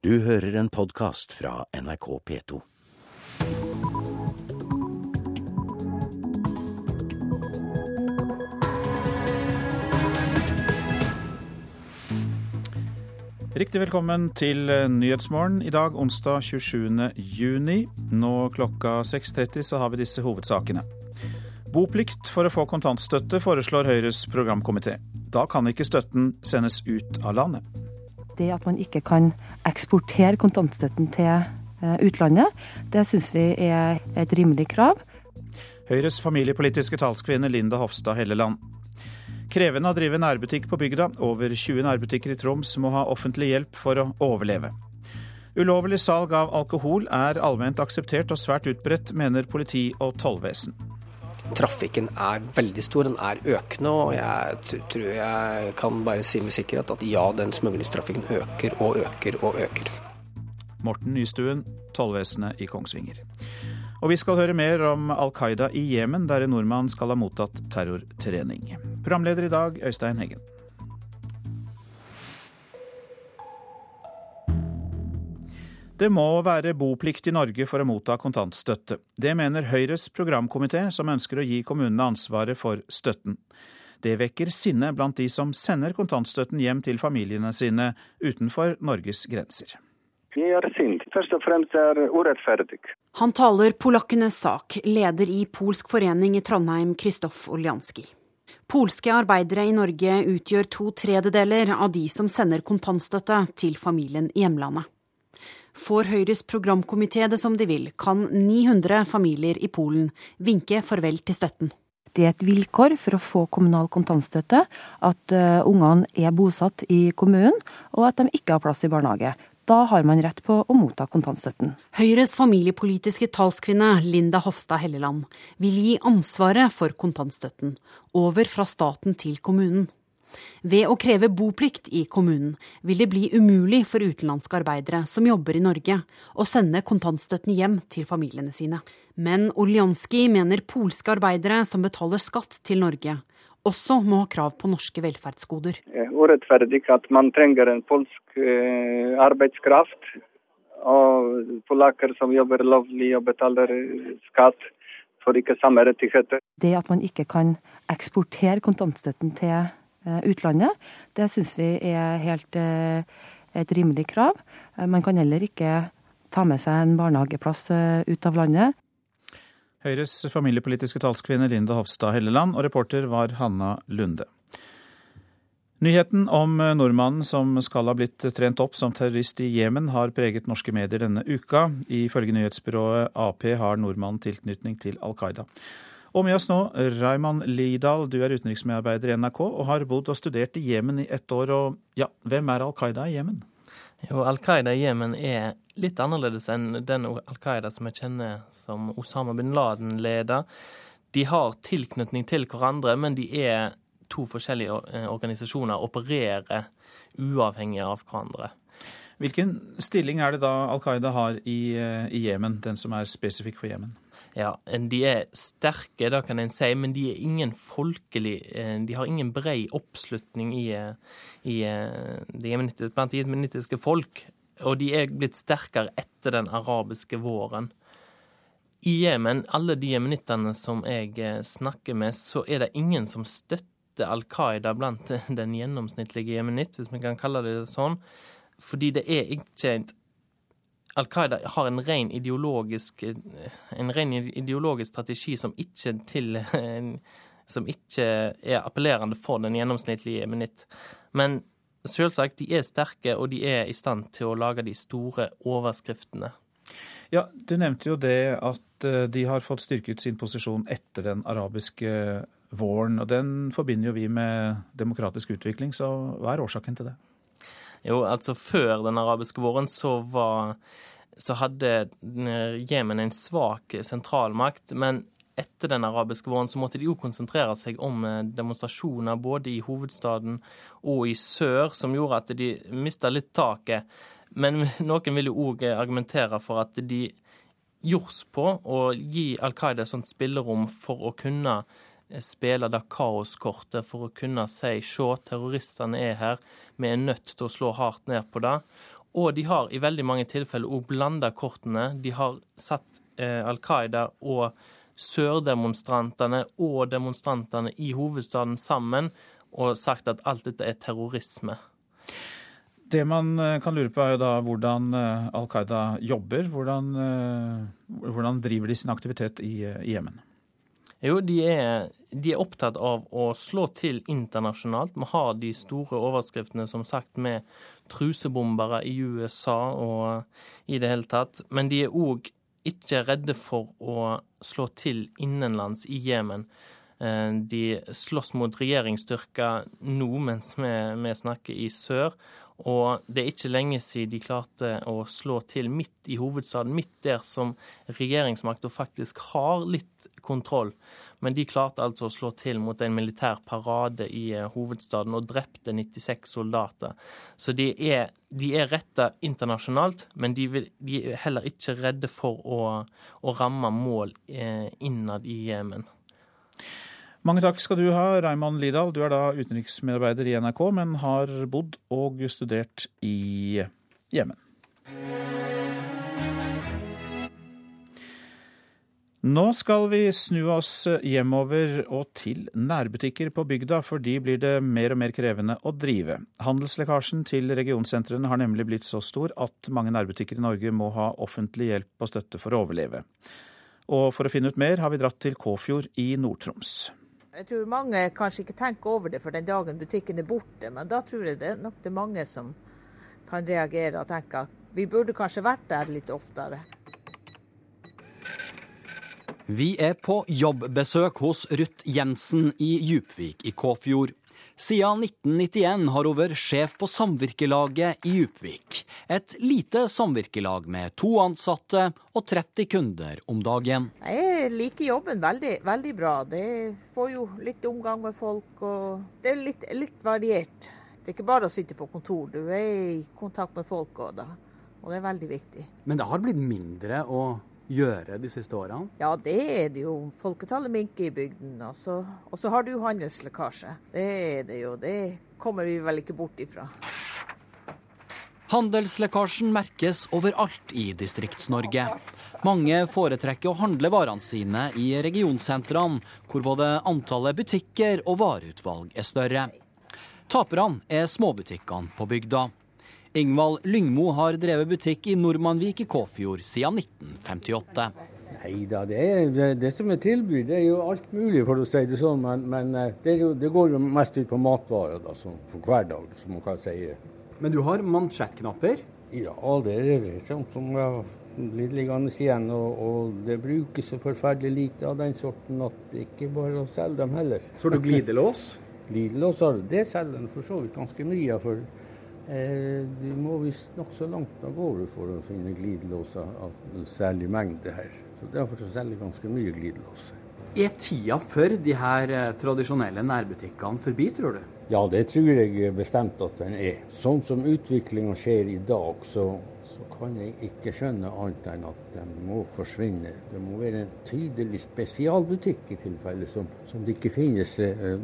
Du hører en podkast fra NRK P2. Riktig velkommen til eh, Nyhetsmorgen i dag, onsdag 27. juni. Nå klokka 6.30 så har vi disse hovedsakene. Boplikt for å få kontantstøtte foreslår Høyres programkomité. Da kan ikke støtten sendes ut av landet. Det at man ikke kan eksportere kontantstøtten til eh, utlandet, det syns vi er et rimelig krav. Høyres familiepolitiske talskvinne Linda Hofstad Helleland. Krevende å drive nærbutikk på bygda. Over 20 nærbutikker i Troms må ha offentlig hjelp for å overleve. Ulovlig salg av alkohol er allment akseptert og svært utbredt, mener politi og tollvesen. Trafikken er veldig stor, den er økende, og jeg tror jeg kan bare si med sikkerhet at ja, den smuglingstrafikken øker og øker og øker. Morten Nystuen, tollvesenet i Kongsvinger. Og vi skal høre mer om Al Qaida i Jemen, der en nordmann skal ha mottatt terrortrening. Programleder i dag, Øystein Heggen. Det må være boplikt i Norge for å motta kontantstøtte. Det mener Høyres programkomité, som ønsker å gi kommunene ansvaret for støtten. Det vekker sinne blant de som sender kontantstøtten hjem til familiene sine utenfor Norges grenser. Vi er sint. Først og fremst er urettferdig. Han taler polakkenes sak, leder i Polsk forening i Trondheim, Kristoff Oljanski. Polske arbeidere i Norge utgjør to tredjedeler av de som sender kontantstøtte til familien i hjemlandet. Får Høyres programkomité det som de vil, kan 900 familier i Polen vinke farvel til støtten. Det er et vilkår for å få kommunal kontantstøtte at uh, ungene er bosatt i kommunen, og at de ikke har plass i barnehage. Da har man rett på å motta kontantstøtten. Høyres familiepolitiske talskvinne Linda Hofstad Helleland vil gi ansvaret for kontantstøtten over fra staten til kommunen. Ved å kreve boplikt i kommunen vil det bli umulig for utenlandske arbeidere som jobber i Norge, å sende kontantstøtten hjem til familiene sine. Men Oljanski mener polske arbeidere som betaler skatt til Norge, også må ha krav på norske velferdsgoder. Urettferdig at man trenger en polsk eh, arbeidskraft, og polakker som jobber lovlig og betaler skatt, får ikke samme rettigheter. Det at man ikke kan eksportere kontantstøtten til eh, utlandet, det syns vi er helt eh, et rimelig krav. Man kan heller ikke ta med seg en barnehageplass ut av landet. Høyres familiepolitiske talskvinne Linda Hofstad Helleland, og reporter var Hanna Lunde. Nyheten om nordmannen som skal ha blitt trent opp som terrorist i Jemen, har preget norske medier denne uka. Ifølge nyhetsbyrået Ap har nordmannen tilknytning til Al Qaida. Og med oss nå, Raymond Lidahl, du er utenriksmedarbeider i NRK og har bodd og studert i Jemen i ett år. Og ja, hvem er Al Qaida i Jemen? Jo, Al Qaida i Jemen er litt annerledes enn den Al Qaida som jeg kjenner som Osama bin Laden leder. De har tilknytning til hverandre, men de er to forskjellige eh, organisasjoner, opererer uavhengig av hverandre. Hvilken stilling er det da Al Qaida har i, eh, i Jemen, den som er spesifikk for Jemen? Ja, De er sterke, det kan en si, men de er ingen folkelig eh, De har ingen brei oppslutning i, i de blant de jemenittiske folk. Og de er blitt sterkere etter den arabiske våren. I Jemen, alle de jemenittene som jeg eh, snakker med, så er det ingen som støtter Al Qaida blant den gjennomsnittlige jemenitt, hvis vi kan kalle det sånn. Fordi det er ikke Al Qaida har en ren ideologisk, en ren ideologisk strategi som ikke, til, som ikke er appellerende for den gjennomsnittlige jemenitt. Men selvsagt, de er sterke, og de er i stand til å lage de store overskriftene. Ja, Du nevnte jo det at eh, de har fått styrket sin posisjon etter den arabiske våren. og Den forbinder jo vi med demokratisk utvikling, så hva er årsaken til det? Jo, altså før den arabiske våren så var så hadde Jemen en svak sentralmakt. Men etter den arabiske våren så måtte de jo konsentrere seg om eh, demonstrasjoner både i hovedstaden og i sør, som gjorde at de mista litt taket. Men noen vil jo òg argumentere for at de gjorde på å gi Al Qaida et sånt spillerom for å kunne eh, spille det kaoskortet, for å kunne si se, terroristene er her, vi er nødt til å slå hardt ned på det. Og de har i veldig mange tilfeller òg blanda kortene. De har satt eh, Al Qaida og sørdemonstrantene og demonstrantene i hovedstaden sammen og sagt at alt dette er terrorisme. Det man eh, kan lure på er jo da hvordan eh, Al Qaida jobber. Hvordan, eh, hvordan driver de sin aktivitet i Jemen? Jo, de er, de er, opptatt av å slå til internasjonalt. Vi har de store overskriftene, som sagt, med trusebombere i USA og i det hele tatt. Men de er òg ikke redde for å slå til innenlands i Jemen. Eh, de slåss mot regjeringsstyrker nå mens vi, vi snakker i sør, og det er ikke lenge siden de klarte å slå til midt i hovedstaden, midt der som regjeringsmakta faktisk har litt kontroll. Men de klarte altså å slå til mot en militær parade i eh, hovedstaden og drepte 96 soldater. Så de er, de er retta internasjonalt, men de, vil, de, er heller ikke redde for å, å ramme mål eh, innad i Jemen. Mange takk skal du ha, Raymond Lidahl. Du er da utenriksmedarbeider i NRK, men har bodd og studert i Jemen. Nå skal vi snu oss hjemover og til nærbutikker på bygda, for de blir det mer og mer krevende å drive. Handelslekkasjen til regionsentrene har nemlig blitt så stor at mange nærbutikker i Norge må ha offentlig hjelp og støtte for å overleve. Og for å finne ut mer har vi dratt til Kåfjord i Nord-Troms. Jeg tror mange kanskje ikke tenker over det for den dagen butikken er borte, men da tror jeg det er nok det er mange som kan reagere og tenke at vi burde kanskje vært der litt oftere. Vi er på jobbbesøk hos Ruth Jensen i Djupvik i Kåfjord. Siden 1991 har hun vært sjef på Samvirkelaget i Djupvik. Et lite samvirkelag med to ansatte og 30 kunder om dagen. Jeg liker jobben veldig, veldig bra. Det får jo litt omgang med folk, og det er litt, litt variert. Det er ikke bare å sitte på kontor, du er i kontakt med folk òg da. Og det er veldig viktig. Men det har blitt mindre å gjøre de siste årene? Ja, det er det jo. Folketallet minker i bygden. Og så, og så har du handelslekkasje. Det er det jo. Det kommer vi vel ikke bort ifra. Handelslekkasjen merkes overalt i Distrikts-Norge. Mange foretrekker å handle varene sine i regionsentrene, hvor både antallet butikker og vareutvalg er større. Taperne er småbutikkene på bygda. Ingvald Lyngmo har drevet butikk i Normanvik i Kåfjord siden 1958. Nei da, det, det, det, som er tilbud, det er jo alt mulig, for å si det sånn. Men, men eh, det, jo, det, går jo mest ut på matvarer da, for hver dag, som man kan si. Men du har mansjettknapper? Ja, det er sånn som har blitt liggende igjen. Og, og, det brukes så forferdelig lite av den sorten at det ikke bare å selge dem heller. Så har du glidelås? glidelås, har det selger en for så vidt ganske mye av. for Eh, du må visst nokså langt av gårde for å finne glidelåser av en særlig mengde her. Så Derfor selger vi ganske mye glidelåser. Er tida for de her eh, tradisjonelle nærbutikkene forbi, tror du? Ja, det tror jeg bestemt at den er. Sånn som utviklinga skjer i dag, så, så, kan jeg ikke skjønne annet enn at de må forsvinne. Det må være en tydelig spesialbutikk i tilfelle som, som det ikke finnes. Eh,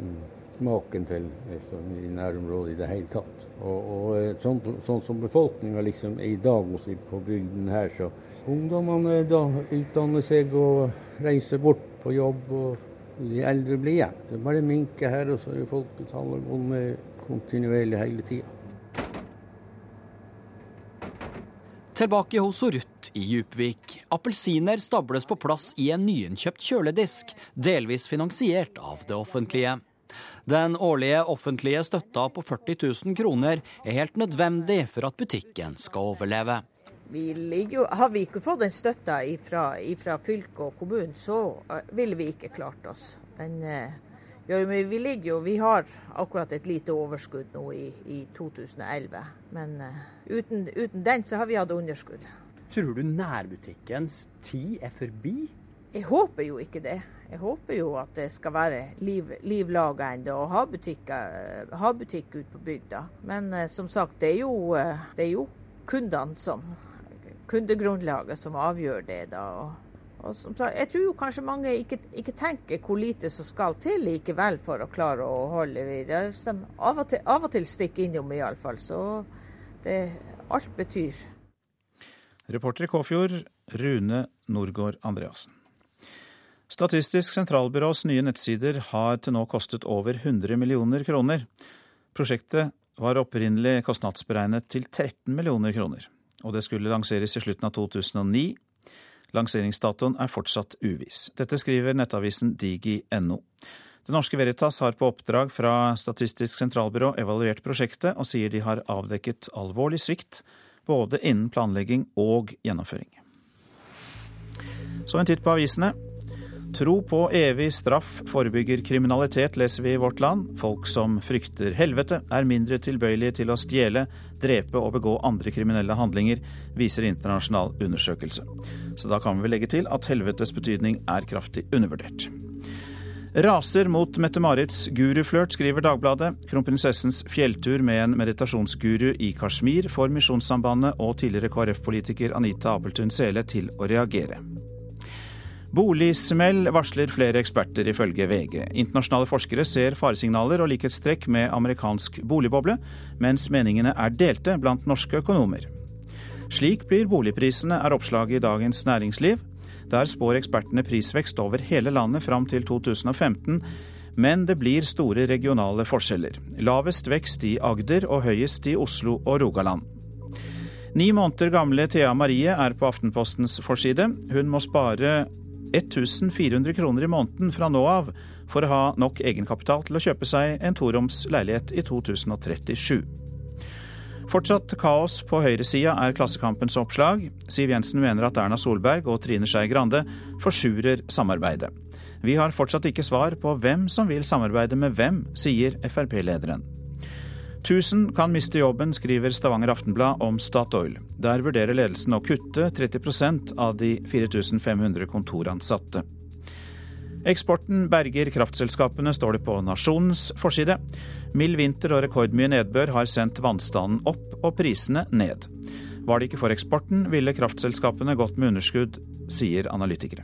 maken til liksom, i nærområdet i det hele tatt. Og, og eh, sånn, sånn, som befolkninga liksom er i dag også på bygden her, så ungdommene da utdanner seg og reiser bort på jobb, og de eldre blir igjen. Det bare minker her, og så er folketallet gående kontinuerlig hele tida. Tilbake hos Ruth i Djupvik. Appelsiner stables på plass i en nyinnkjøpt kjøledisk, delvis finansiert av det offentlige. Den årlige offentlige støtta på 40 000 kroner er helt nødvendig for at butikken skal overleve. Vi ligger, har vi ikke fått den støtta fra fylket og kommunen, så eh, ville vi ikke klart oss. Den, eh, ja, vi, ligger jo, vi har akkurat et lite overskudd nå i, i 2011. Men uh, uten, uten, den så har vi hatt underskudd. Tror du nærbutikkens tid er forbi? Jeg håper jo ikke det. Jeg håper jo at det skal være liv, liv laga ennå og ha, butikker, ha butikk ute på bygda. Men uh, som sagt, det er jo, uh, det er jo kundene som Kundegrunnlaget som avgjør det, da. Og, og som sagt, jeg tror jo kanskje mange ikke, ikke, tenker hvor lite som skal til likevel for å klare å holde vid. Av og til, av og til stikker innom iallfall. Så det alt betyr. Reporter i Kåfjord, Rune Norgård Andreassen. Statistisk sentralbyrås nye nettsider har til nå kostet over 100 millioner kroner. Prosjektet var opprinnelig kostnadsberegnet til 13 millioner kroner, og det skulle lanseres i slutten av 2009. Lanseringsdatoen er fortsatt uviss. Dette skriver nettavisen digi.no. Det norske Veritas har på oppdrag fra Statistisk sentralbyrå evaluert prosjektet, og sier de har avdekket alvorlig svikt både innen planlegging og gjennomføring. Så en titt på avisene. Tro på evig straff forebygger kriminalitet, leser vi i Vårt Land. Folk som frykter helvete, er mindre tilbøyelige til å stjele, drepe og begå andre kriminelle handlinger, viser internasjonal undersøkelse. Så da kan vi legge til at helvetes betydning er kraftig undervurdert. Raser mot Mette-Marits guruflørt, skriver Dagbladet. Kronprinsessens fjelltur med en meditasjonsguru i Kashmir får Misjonssambandet og tidligere KrF-politiker Anita Abeltun Sele til å reagere. Boligsmell varsler flere eksperter, ifølge VG. Internasjonale forskere ser faresignaler og likhetstrekk med amerikansk boligboble, mens meningene er delte blant norske økonomer. Slik blir boligprisene, er oppslaget i Dagens Næringsliv. Der spår ekspertene prisvekst over hele landet fram til 2015, men det blir store regionale forskjeller. Lavest vekst i Agder og høyest i Oslo og Rogaland. Ni måneder gamle Thea Marie er på Aftenpostens forside. Hun må spare 1400 kroner i måneden fra nå av for å ha nok egenkapital til å kjøpe seg en toroms leilighet i 2037. Fortsatt kaos på høyresida er Klassekampens oppslag. Siv Jensen mener at Erna Solberg og Trine Skei Grande forsurer samarbeidet. Vi har fortsatt ikke svar på hvem som vil samarbeide med hvem, sier Frp-lederen. 1000 kan miste jobben, skriver Stavanger Aftenblad om Statoil. Der vurderer ledelsen å kutte 30% av de 4500 kontoransatte. Eksporten berger kraftselskapene, står det på Nasjonens forside. Mild vinter og rekordmye nedbør har sendt vannstanden opp og prisene ned. Var det ikke for eksporten, ville kraftselskapene gått med underskudd, sier analytikere.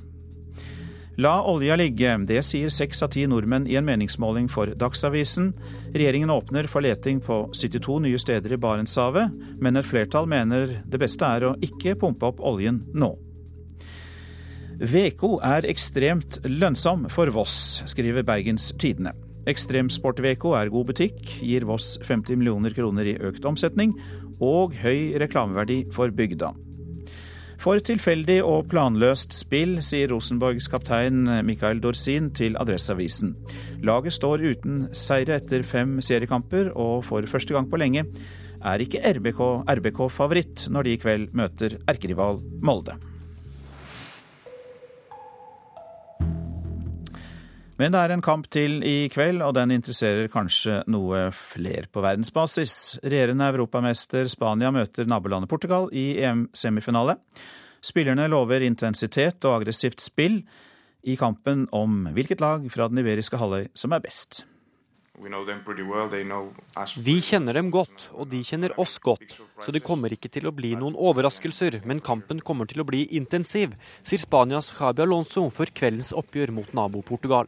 La olja ligge, det sier seks av ti nordmenn i en meningsmåling for Dagsavisen. Regjeringen åpner for leting på 72 nye steder i Barentshavet, men et flertall mener det beste er å ikke pumpe opp oljen nå. Veko er ekstremt lønnsom for Voss, skriver Bergens Tidende. Ekstremsport-VK er god butikk, gir Voss 50 millioner kroner i økt omsetning og høy reklameverdi for bygda. For tilfeldig og planløst spill, sier Rosenborgs kaptein Mikael Dorsin til Adresseavisen. Laget står uten seire etter fem seriekamper, og for første gang på lenge er ikke RBK, RBK favoritt når de i kveld møter erkerival Molde. Men det er en kamp til i kveld, og den interesserer kanskje noe fler på verdensbasis. Regjerende europamester Spania møter nabolandet Portugal i EM-semifinale. Spillerne lover intensitet og aggressivt spill i kampen om hvilket lag fra den iberiske halvøy som er best. Vi kjenner dem godt, og de kjenner oss godt, så det kommer ikke til å bli noen overraskelser, men kampen kommer til å bli intensiv, sier Spanias Javi Alonso for kveldens oppgjør mot nabo Portugal.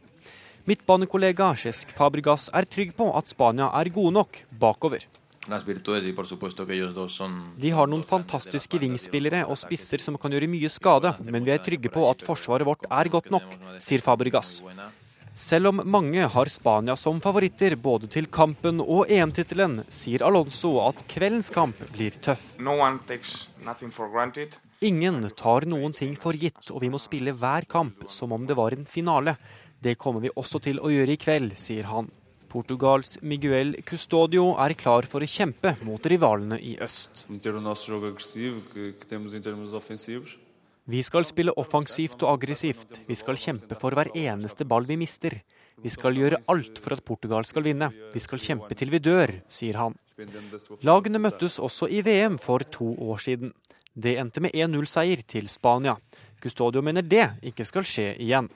Midtbanekollega Cesc Fabregas er trygg på at Spania er gode nok bakover. De har noen fantastiske vingspillere og spisser som kan gjøre mye skade, men vi er trygge på at forsvaret vårt er godt nok, sier Fabregas. Selv om mange har Spania som favoritter både til kampen og EM-tittelen, sier Alonso at kveldens kamp blir tøff. Ingen tar noen ting for gitt, og vi må spille hver kamp som om det var en finale. Det kommer vi også til å gjøre i kveld, sier han. Portugals Miguel Custodio er klar for å kjempe mot rivalene i øst. Vi skal spille offensivt og aggressivt. Vi skal kjempe for hver eneste ball vi mister. Vi skal gjøre alt for at Portugal skal vinne. Vi skal kjempe til vi dør, sier han. Lagene møttes også i VM for to år siden. Det endte med 1-0-seier til Spania. Custodio mener det ikke skal skje igjen.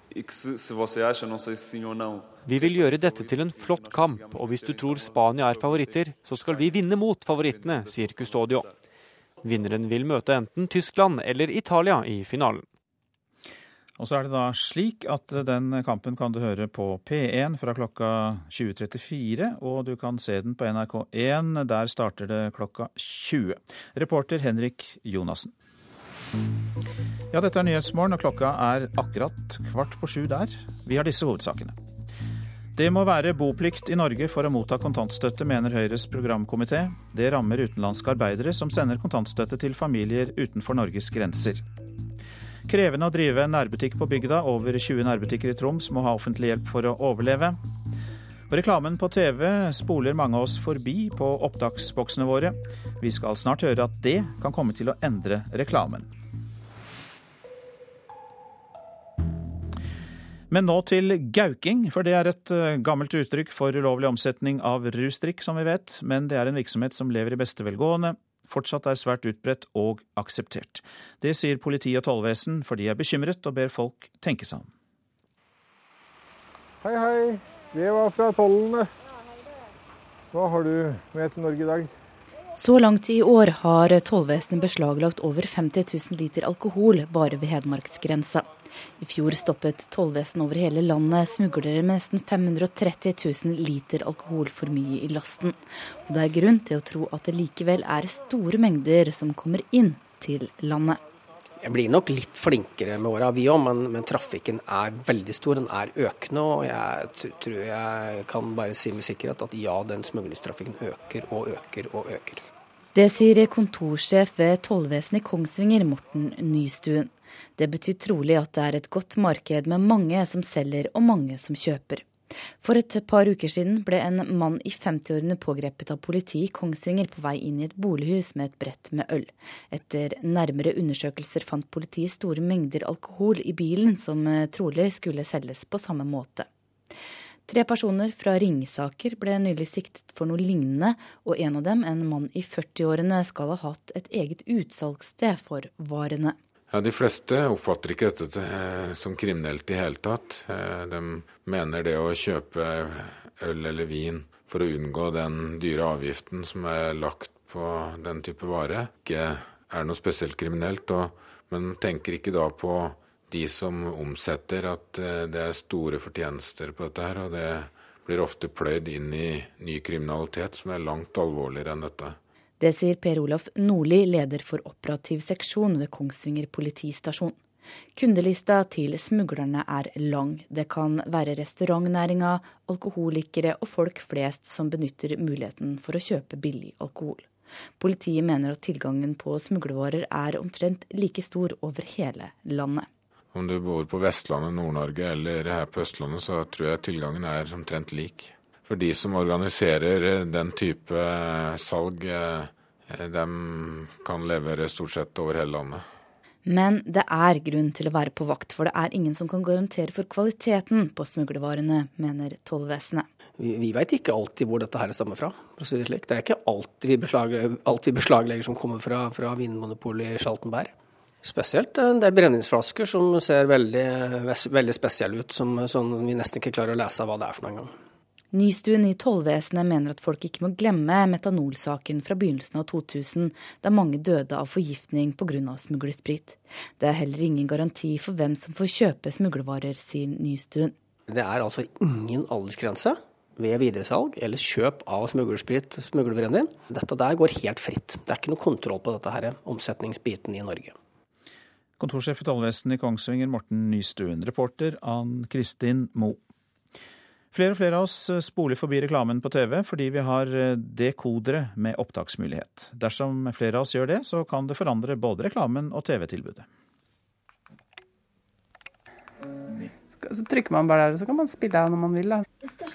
Vi vil gjøre dette til en flott kamp, og hvis du tror Spania er favoritter, så skal vi vinne mot favorittene, sier Custodio. Vinneren vil møte enten Tyskland eller Italia i finalen. Og så er det da slik at den kampen kan du høre på P1 fra klokka 20.34, og du kan se den på NRK1. Der starter det klokka 20. Reporter Henrik Jonassen. Ja, dette er Nyhetsmorgen, og klokka er akkurat kvart på sju der. Vi har disse hovedsakene. Det må være boplikt i Norge for å motta kontantstøtte, mener Høyres programkomité. Det rammer utenlandske arbeidere som sender kontantstøtte til familier utenfor Norges grenser. Krevende å drive nærbutikk på bygda. Over 20 nærbutikker i Troms må ha offentlig hjelp for å overleve. Og reklamen på TV spoler mange av oss forbi på opptaksboksene våre. Vi skal snart høre at det kan komme til å endre reklamen. Men nå til gauking, for det er et eh, gammelt uttrykk for ulovlig omsetning av rusdrikk, som vi vet. Men det er en virksomhet som lever i beste velgående fortsatt er svært utbredt og akseptert. Det sier politi og tollvesen, for de er bekymret og ber folk tenke seg om. Hei, hei. Det var fra tollene. Hva har du med til Norge i dag? Så langt i år har tollvesenet beslaglagt over 50 000 liter alkohol bare ved hedmarksgrensa. I fjor stoppet tollvesenet over hele landet smuglere med nesten 530 000 liter alkohol for mye i lasten. Og det er grunn til å tro at det likevel er store mengder som kommer inn til landet. Jeg blir nok litt flinkere med åra, vi òg, men, men, trafikken er veldig stor. Den er økende. Og jeg tror jeg kan bare si med sikkerhet at ja, den smuglingstrafikken øker og øker og øker. Det sier kontorsjef ved tollvesenet i Kongsvinger, Morten Nystuen. Det betyr trolig at det er et godt marked med mange som selger og mange som kjøper. For et par uker siden ble en mann i 50-årene pågrepet av politiet i Kongsvinger på vei inn i et bolighus med et brett med øl. Etter nærmere undersøkelser fant politiet store mengder alkohol i bilen, som trolig skulle selges på samme måte. Tre personer fra Ringsaker ble nylig siktet for noe lignende, og en av dem, en mann i 40-årene, skal ha hatt et eget utsalgssted for varene. Ja, De fleste oppfatter ikke dette eh, som kriminelt i hele tatt. Eh, de mener det å kjøpe øl eller vin for å unngå den dyre avgiften som er lagt på den type vare, ikke er noe spesielt kriminelt. men tenker ikke da på de som omsetter, at eh, det er store fortjenester på dette her. Og det blir ofte pløyd inn i ny kriminalitet som er langt alvorligere enn dette. Det sier Per Olaf Nordli, leder for operativ seksjon ved Kongsvinger politistasjon. Kundelista til smuglerne er lang. Det kan være restaurantnæringa, alkoholikere og folk flest som benytter muligheten for å kjøpe billig alkohol. Politiet mener at tilgangen på smuglervarer er omtrent like stor over hele landet. Om du bor på Vestlandet, Nord-Norge eller her på Østlandet, så tror jeg tilgangen er omtrent lik. For de som organiserer eh, den type eh, salg, eh, de kan levere stort sett over hele landet. Men det er grunn til å være på vakt, for det er ingen som kan garantere for kvaliteten på smuglervarene, mener tollvesenet. Vi, vi veit ikke alltid hvor dette her stammer fra. for å si Det slik. Det er ikke alt vi beslaglegger, alt vi beslaglegger som kommer fra, fra Vinmonopolet i Schaltenberg. Spesielt en del brennevinsflasker som ser veldig, veldig spesielle ut, som, som, vi nesten ikke klarer å lese hva det er for noen gang. Nystuen i tollvesenet mener at folk ikke må glemme metanolsaken fra begynnelsen av 2000, der mange døde av forgiftning pga. smuglersprit. Det er heller ingen garanti for hvem som får kjøpe smuglervarer, sier Nystuen. Det er altså ingen aldersgrense ved videresalg eller kjøp av smuglersprit, smuglerbrennevin. Dette der går helt fritt. Det er ikke noe kontroll på dette her, omsetningsbiten i Norge. Kontorsjef i tollvesenet i Kongsvinger, Morten Nystuen. Reporter Ann Kristin Moe. Flere og flere av oss spoler forbi reklamen på TV fordi vi har dekodere med opptaksmulighet. Dersom flere av oss gjør det, så kan det forandre både reklamen og TV-tilbudet. Så trykker man bare der, så kan man spille av når man vil. Da.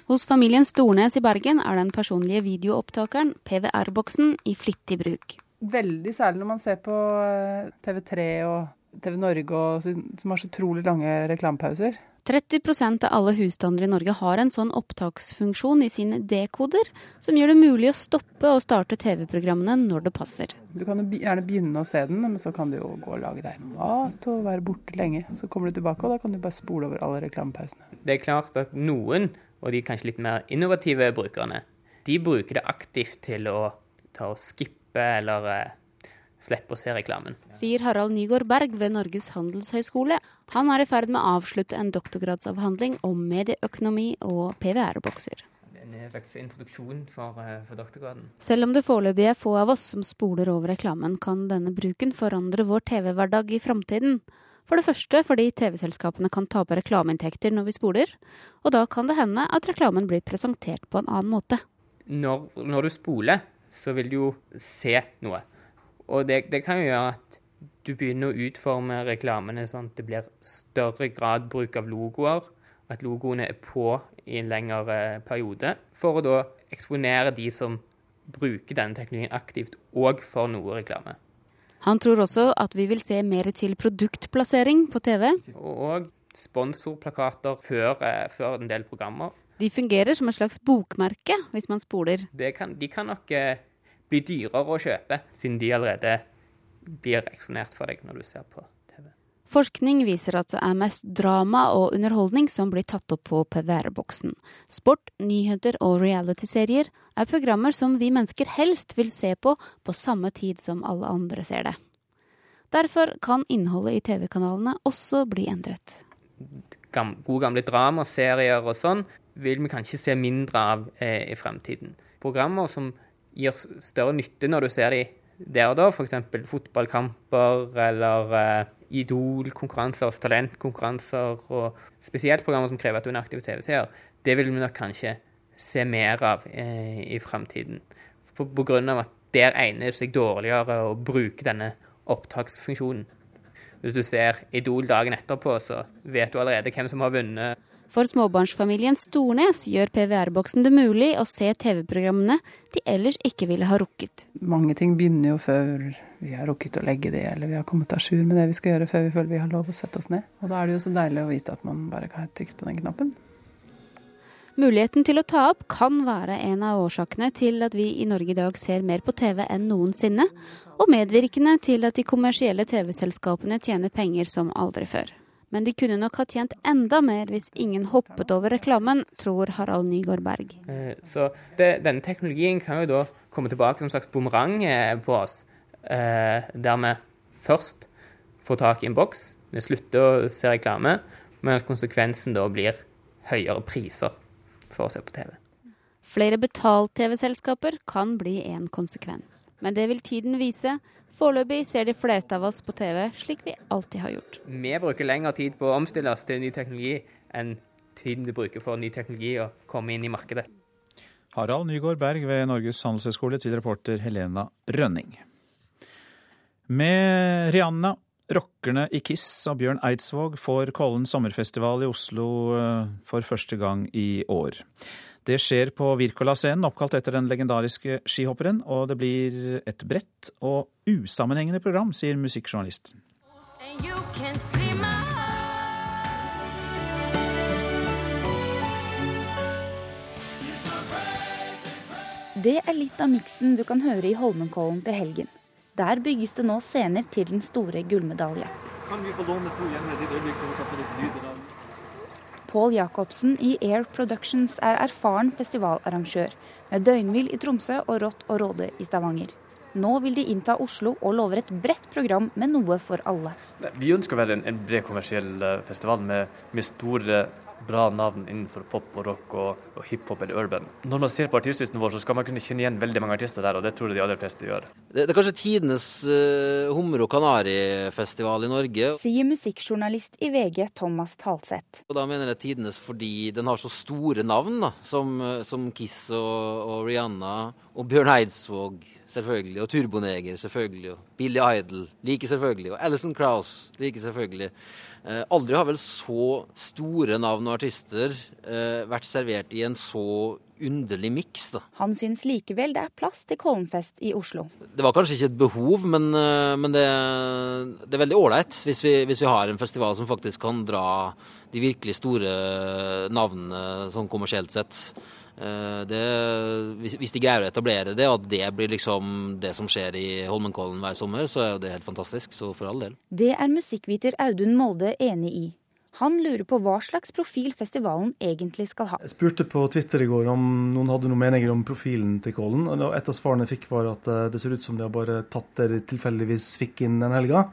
Hos familien Stornes i Bergen er den personlige videoopptakeren PVR-boksen i flittig bruk. Veldig særlig når man ser på eh, TV3 og TV Norge og, som har så utrolig lange reklamepauser. 30% av alle husstander i Norge har en sånn opptaksfunksjon i sine dekoder, som gjør det mulig å stoppe og starte TV-programmene når det passer. Du kan jo gjerne begynne å se den, men så kan du jo gå og lage deg mat og være borte lenge. Så kommer du tilbake, og da kan du bare spole over alle reklamepausene. Det er klart at noen, og de kanskje litt mer innovative brukerne, de bruker det aktivt til å ta og skippe eller eh, slippe å se reklamen. Sier Harald Nygaard Berg ved Norges handelshøyskole. Han er i ferd med å avslutte en doktorgradsavhandling om medieøkonomi og PVR-bokser. En slags introduksjon for, eh, for doktorgraden. Selv om det foreløpig er få av oss som spoler over reklamen, kan denne bruken forandre vår TV-hverdag i framtiden. For det første fordi TV-selskapene kan tape reklameinntekter når vi spoler, og da kan det hende at reklamen blir presentert på en annen måte. Når, når du spoler, så vil du jo se noe. Og det, det kan jo gjøre at du begynner å utforme reklamene sånn at det blir større grad bruk av logoer, at logoene er på i en lengre periode, for å da eksponere de som bruker denne teknologien aktivt, og for noe reklame. Han tror også at vi vil se mer til produktplassering på TV. Og sponsorplakater før, eh, før en del programmer. De fungerer som et slags bokmerke hvis man spoler. Kan, de kan nok eh, bli dyrere å kjøpe, siden de allerede blir eksponert for deg når du ser på TV. Forskning viser at det er mest drama og underholdning som blir tatt opp på PVR-boksen. Sport, nyheter og realityserier er programmer som vi mennesker helst vil se på på samme tid som alle andre ser det. Derfor kan innholdet i TV-kanalene også bli endret. Gode gamle dramaserier og sånn vil vi kanskje se mindre av eh, i fremtiden. Programmer som gir større nytte når du ser de der og da, f.eks. fotballkamper eller uh, Idol-konkurranser, talentkonkurranser og spesielt programmer som krever at du er en aktiv TV-seer, det vil vi nok kanskje se mer av eh, i grunn av at der egner det seg dårligere å bruke denne opptaksfunksjonen. Hvis du ser Idol dagen etterpå, så vet du allerede hvem som har vunnet. For småbarnsfamilien Stornes gjør PVR-boksen det mulig å se TV-programmene de ellers ikke ville ha rukket. Mange ting begynner jo før vi har rukket å legge det, eller vi har kommet à jour med det vi skal gjøre før vi føler vi har lov å sette oss ned. Og da er det jo så deilig å vite at man bare kan trykt på den knappen. Muligheten til å ta opp kan være en av årsakene til at vi i Norge i dag ser mer på TV enn noensinne, og medvirkende til at de kommersielle TV-selskapene tjener penger som aldri før. Men de kunne nok ha tjent enda mer hvis ingen hoppet over reklamen, tror Harald Nygaard Berg. Eh, så det, denne teknologien kan jo da komme tilbake som en slags bumerang eh, på oss. Eh, der vi først får tak i en boks, vi slutter å se reklame, men at konsekvensen da blir høyere priser for å se på TV. Flere betalt-TV-selskaper kan bli en konsekvens. Men det vil tiden vise. Foreløpig ser de fleste av oss på TV slik vi alltid har gjort. Vi bruker lengre tid på å omstille oss til ny teknologi enn tiden du bruker for ny teknologi å komme inn i markedet. Harald Nygaard Berg ved Norges handelshøyskole til reporter Helena Rønning. Med Rihanna, rockerne i Kiss og Bjørn Eidsvåg får Kollen sommerfestival i Oslo eh, for første gang i år. Det skjer på Wirkola-scenen, oppkalt etter den legendariske skihopperen, og det blir et bredt og usammenhengende program, sier musikkjournalist. Det er litt av miksen du kan høre i Holmenkollen til helgen. Der bygges det nå scener til den store gullmedalje. Kan vi få låne to hjemme et øyeblikk, så vi kan få litt lyder av Pål Jacobsen i Air Productions er erfaren festivalarrangør, med døgnvill i Tromsø og Rått og Råde i Stavanger. Nå vil de innta Oslo og lover et bredt program med noe for alle. Vi ønsker å være en, bred kommersiell eh, festival med, med store bra navn innenfor pop og rock og, og hiphop eller urban. Når man ser på artistlisten vår, så skal man kunne kjenne igjen veldig mange artister der, og det tror jeg de aller fleste gjør. Det, det er kanskje tidenes uh, humre- og kanarifestival i Norge. Sier musikkjournalist i VG Thomas Talseth. Og da mener jeg tidenes fordi den har så store navn, da, som, som Kiss og, og Rihanna og Bjørn Eidsvåg selvfølgelig, og Turboneger selvfølgelig, og Billy Idol like selvfølgelig, og Alison Krauss like selvfølgelig. Eh, aldri har vel så store navn og artister eh, vært servert i en så underlig miks. Han syns likevel det er plass til Kollenfest i Oslo. Det var kanskje ikke et behov, men, eh, men det, det, er veldig ålreit hvis, hvis, vi har en festival som faktisk kan dra de virkelig store navnene sånn kommersielt sett. Eh, det, hvis de greier å etablere det, og at det blir liksom det som skjer i Holmenkollen hver sommer, så er jo det helt fantastisk. Så for all del. Det er musikkviter Audun Molde enig i. Han lurer på hva slags profil festivalen egentlig skal ha. Jeg spurte på Twitter i går om noen hadde noen meninger om profilen til Kollen. og Et av svarene jeg fikk var at eh, det ser ut som de har bare tatt det de tilfeldigvis fikk inn den helga.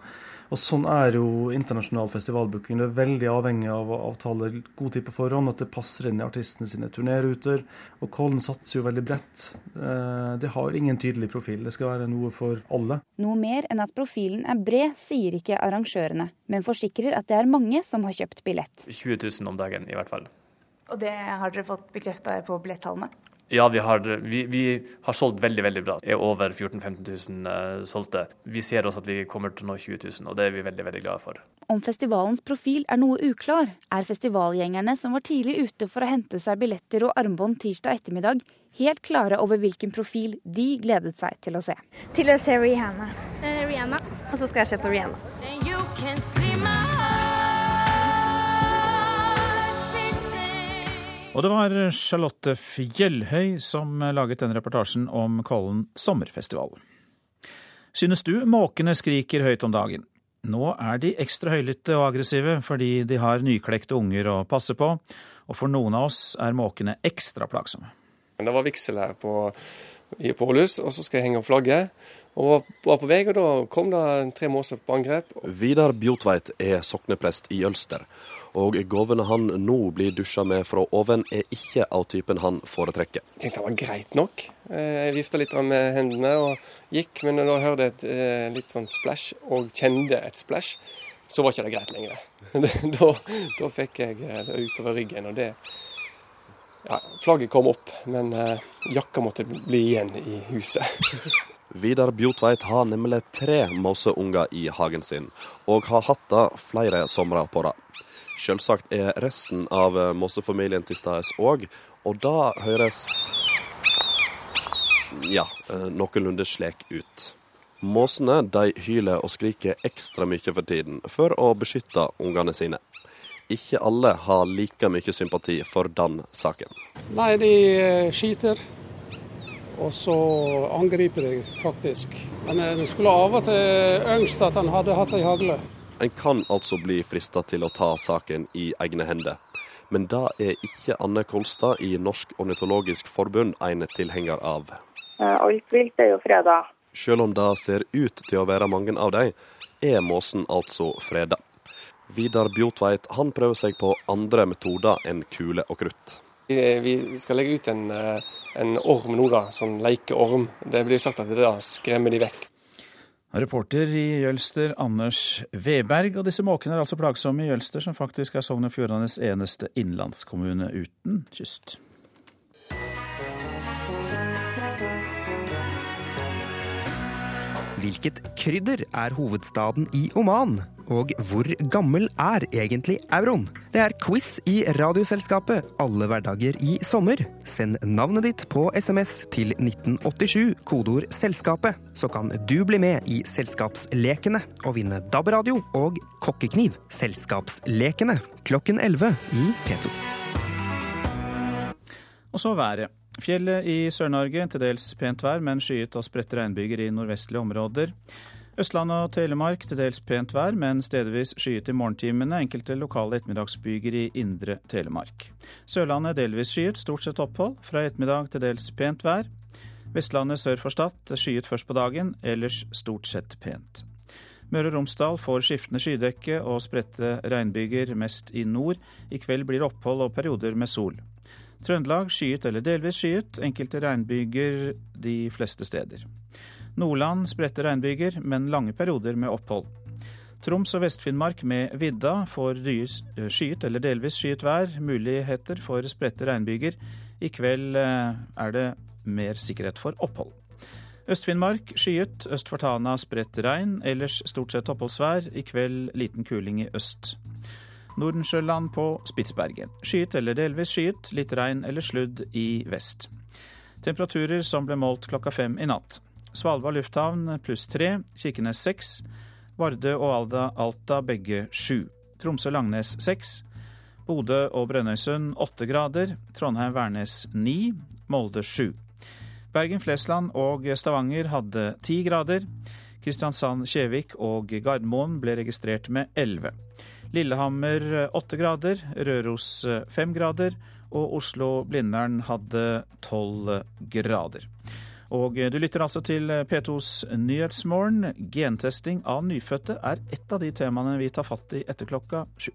Og Sånn er jo internasjonal festivalbooking. Det er veldig avhengig av å avtale god tid på forhånd, at det passer inn i artistene sine turnéruter. Og Kollen satser jo veldig bredt. Eh, det har ingen tydelig profil. Det skal være noe for alle. Noe mer enn at profilen er bred, sier ikke arrangørene, men forsikrer at det er mange som har kjøpt billett. 20 000 om dagen i hvert fall. Og det har dere fått bekrefta på billettallene? Ja, vi har, vi, vi har, solgt veldig veldig bra. Er over 14 000-15 000 uh, solgte. Vi ser også at vi kommer til å nå 20 000, og det er vi veldig veldig glade for. Om festivalens profil er noe uklar, er festivalgjengerne som var tidlig ute for å hente seg billetter og armbånd tirsdag ettermiddag, helt klare over hvilken profil de gledet seg til å se. Til å se Rihanna. Eh, Rihanna. Og så skal jeg se på Rihanna. Og det var Charlotte Fjellhøy som laget denne reportasjen om Kollen sommerfestival. Synes du måkene skriker høyt om dagen? Nå er de ekstra høylytte og aggressive fordi de har nyklekte unger å passe på, og for noen av oss er måkene ekstra plagsomme. Det var vigsel her på, i Pålhus, og så skal jeg henge opp flagget. Og var på vei, og da kom det tre måser på angrep. Vidar Bjotveit er sokneprest i Jølster og gavene han nå blir dusja med fra oven, er ikke av typen han foretrekker. Jeg tenkte det var greit nok. Eh, jeg vifta litt med hendene og gikk, men da hørte jeg et eh, litt sånn splash, og kjente et splash, så var ikke det greit lenger. Da, da fikk jeg det utover ryggen, og det ja, Flagget kom opp, men jakka måtte bli igjen i huset. Vidar Bjotveit har nemlig tre måseunger i hagen sin, og har hatt det flere somre på rad. Selvsagt er resten av eh, mossefamilien til stede òg, og da høres ja, eh, noenlunde slik ut. Måsene de hyler og skriker ekstra mye for tiden for å beskytte ungene sine. Ikke alle har like mye sympati for den saken. Nei, de skiter, skyter, og så angriper de faktisk. Men det skulle av og til ønske at han hadde hatt ei hagle. En kan altså bli frista til å ta saken i egne hender. Men det er ikke Anne Kolstad i Norsk ornitologisk forbund en tilhenger av. Alt vilt er jo freda. Selv om det ser ut til å være mange av dem, er måsen altså freda. Vidar Bjotveit han prøver seg på andre metoder enn kule og krutt. Vi skal legge ut en, eh, en orm nå, da, som leker orm. Det blir sagt at det da skremmer de vekk. Reporter i Jølster, Anders Weberg. Og disse måkene er altså plagsomme i Jølster, som faktisk er Sogn og Fjordanes eneste innlandskommune uten kyst. Hvilket krydder er hovedstaden i Oman? Og hvor gammel er egentlig euroen? Det er quiz i Radioselskapet alle hverdager i sommer. Send navnet ditt på SMS til 1987, kodeord 'Selskapet', så kan du bli med i Selskapslekene og vinne DAB-radio og kokkekniv. Selskapslekene klokken 11 i P2. Og så været. Fjellet i Sør-Norge til dels pent vær, men skyet og spredte regnbyger i nordvestlige områder. Østlandet og Telemark til dels pent vær, men stedvis skyet i morgentimene. Enkelte lokale ettermiddagsbyger i indre Telemark. Sørlandet delvis skyet, stort sett opphold. Fra ettermiddag til dels pent vær. Vestlandet sør for Stad skyet først på dagen, ellers stort sett pent. Møre og Romsdal får skiftende skydekke og spredte regnbyger mest i nord. I kveld blir det opphold og perioder med sol. Trøndelag skyet eller delvis skyet, enkelte regnbyger de fleste steder. Nordland spredte regnbyger, men lange perioder med opphold. Troms og Vest-Finnmark med vidda får eh, skyet eller delvis skyet vær, muligheter for spredte regnbyger. I kveld eh, er det mer sikkerhet for opphold. Øst-Finnmark skyet, øst for Tana spredt regn, ellers stort sett oppholdsvær. I kveld liten kuling i øst. Nordensjøland på Spitsbergen. Skyet eller delvis skyet, litt regn eller sludd i vest. Temperaturer som ble målt klokka fem i natt. Svalbard lufthavn pluss tre, Kirkenes seks, Vardø og Alda, Alta begge sju. Tromsø-Langnes seks, Bodø og Brønnøysund åtte grader, Trondheim-Værnes ni, Molde sju. Bergen-Flesland og Stavanger hadde ti grader. Kristiansand-Kjevik og Gardermoen ble registrert med elleve. Lillehammer åtte grader, Røros fem grader og Oslo-Blindern hadde tolv grader. Og du lytter altså til P2s Nyhetsmorgen. Gentesting av nyfødte er ett av de temaene vi tar fatt i etter klokka sju.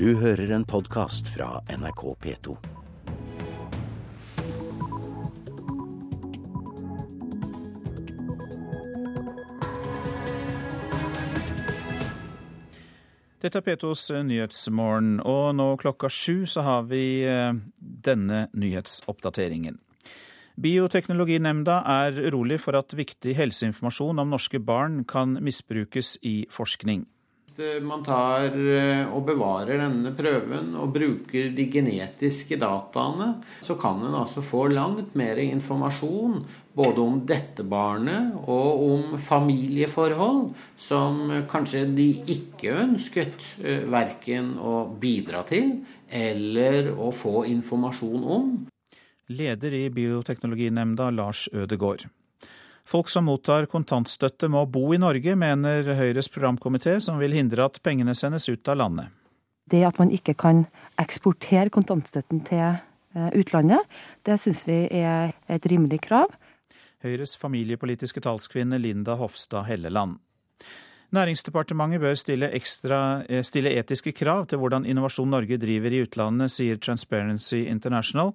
Du hører en podkast fra NRK P2. Dette er P2s Nyhetsmorgen, og nå klokka sju så har vi eh, denne nyhetsoppdateringen. Bioteknologinemnda er urolig for at viktig helseinformasjon om norske barn kan misbrukes i forskning. Hvis man tar eh, og bevarer denne prøven og bruker de genetiske dataene, så kan en altså få langt mer informasjon både om dette barnet og om familieforhold som kanskje de ikke ønsket eh, verken å bidra til eller å få informasjon om. Leder i Bioteknologinemnda, Lars Ødegård. Folk som mottar kontantstøtte må bo i Norge, mener Høyres programkomité, som vil hindre at pengene sendes ut av landet. Det at man ikke kan eksportere kontantstøtten til eh, utlandet, det syns vi er et rimelig krav. Høyres familiepolitiske talskvinne Linda Hofstad Helleland. Næringsdepartementet bør stille, ekstra, eh, stille etiske krav til hvordan Innovasjon Norge driver i utlandet, sier Transparency International.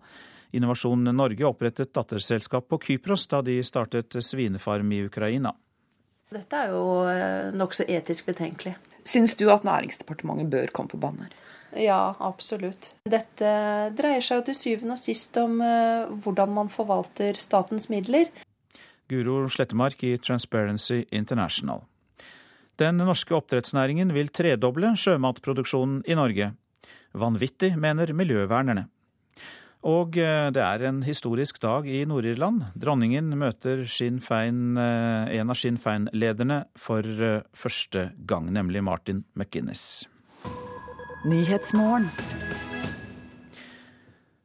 Innovasjon Norge opprettet datterselskap på Kypros da de startet svinefarm i Ukraina. Dette er jo eh, nokså etisk betenkelig. Syns du at Næringsdepartementet bør komme på banen her? Ja, absolutt. Dette dreier seg jo til syvende og sist om eh, hvordan man forvalter statens midler. Guro Slettemark i Transparency International. Den norske oppdrettsnæringen vil tredoble sjømatproduksjonen i Norge. Vanvittig, mener miljøvernerne. Og eh, det er en historisk dag i Nord-Irland. Dronningen møter Fein, eh, en av Sinn Fein-lederne for eh, første gang, nemlig Martin McInnes.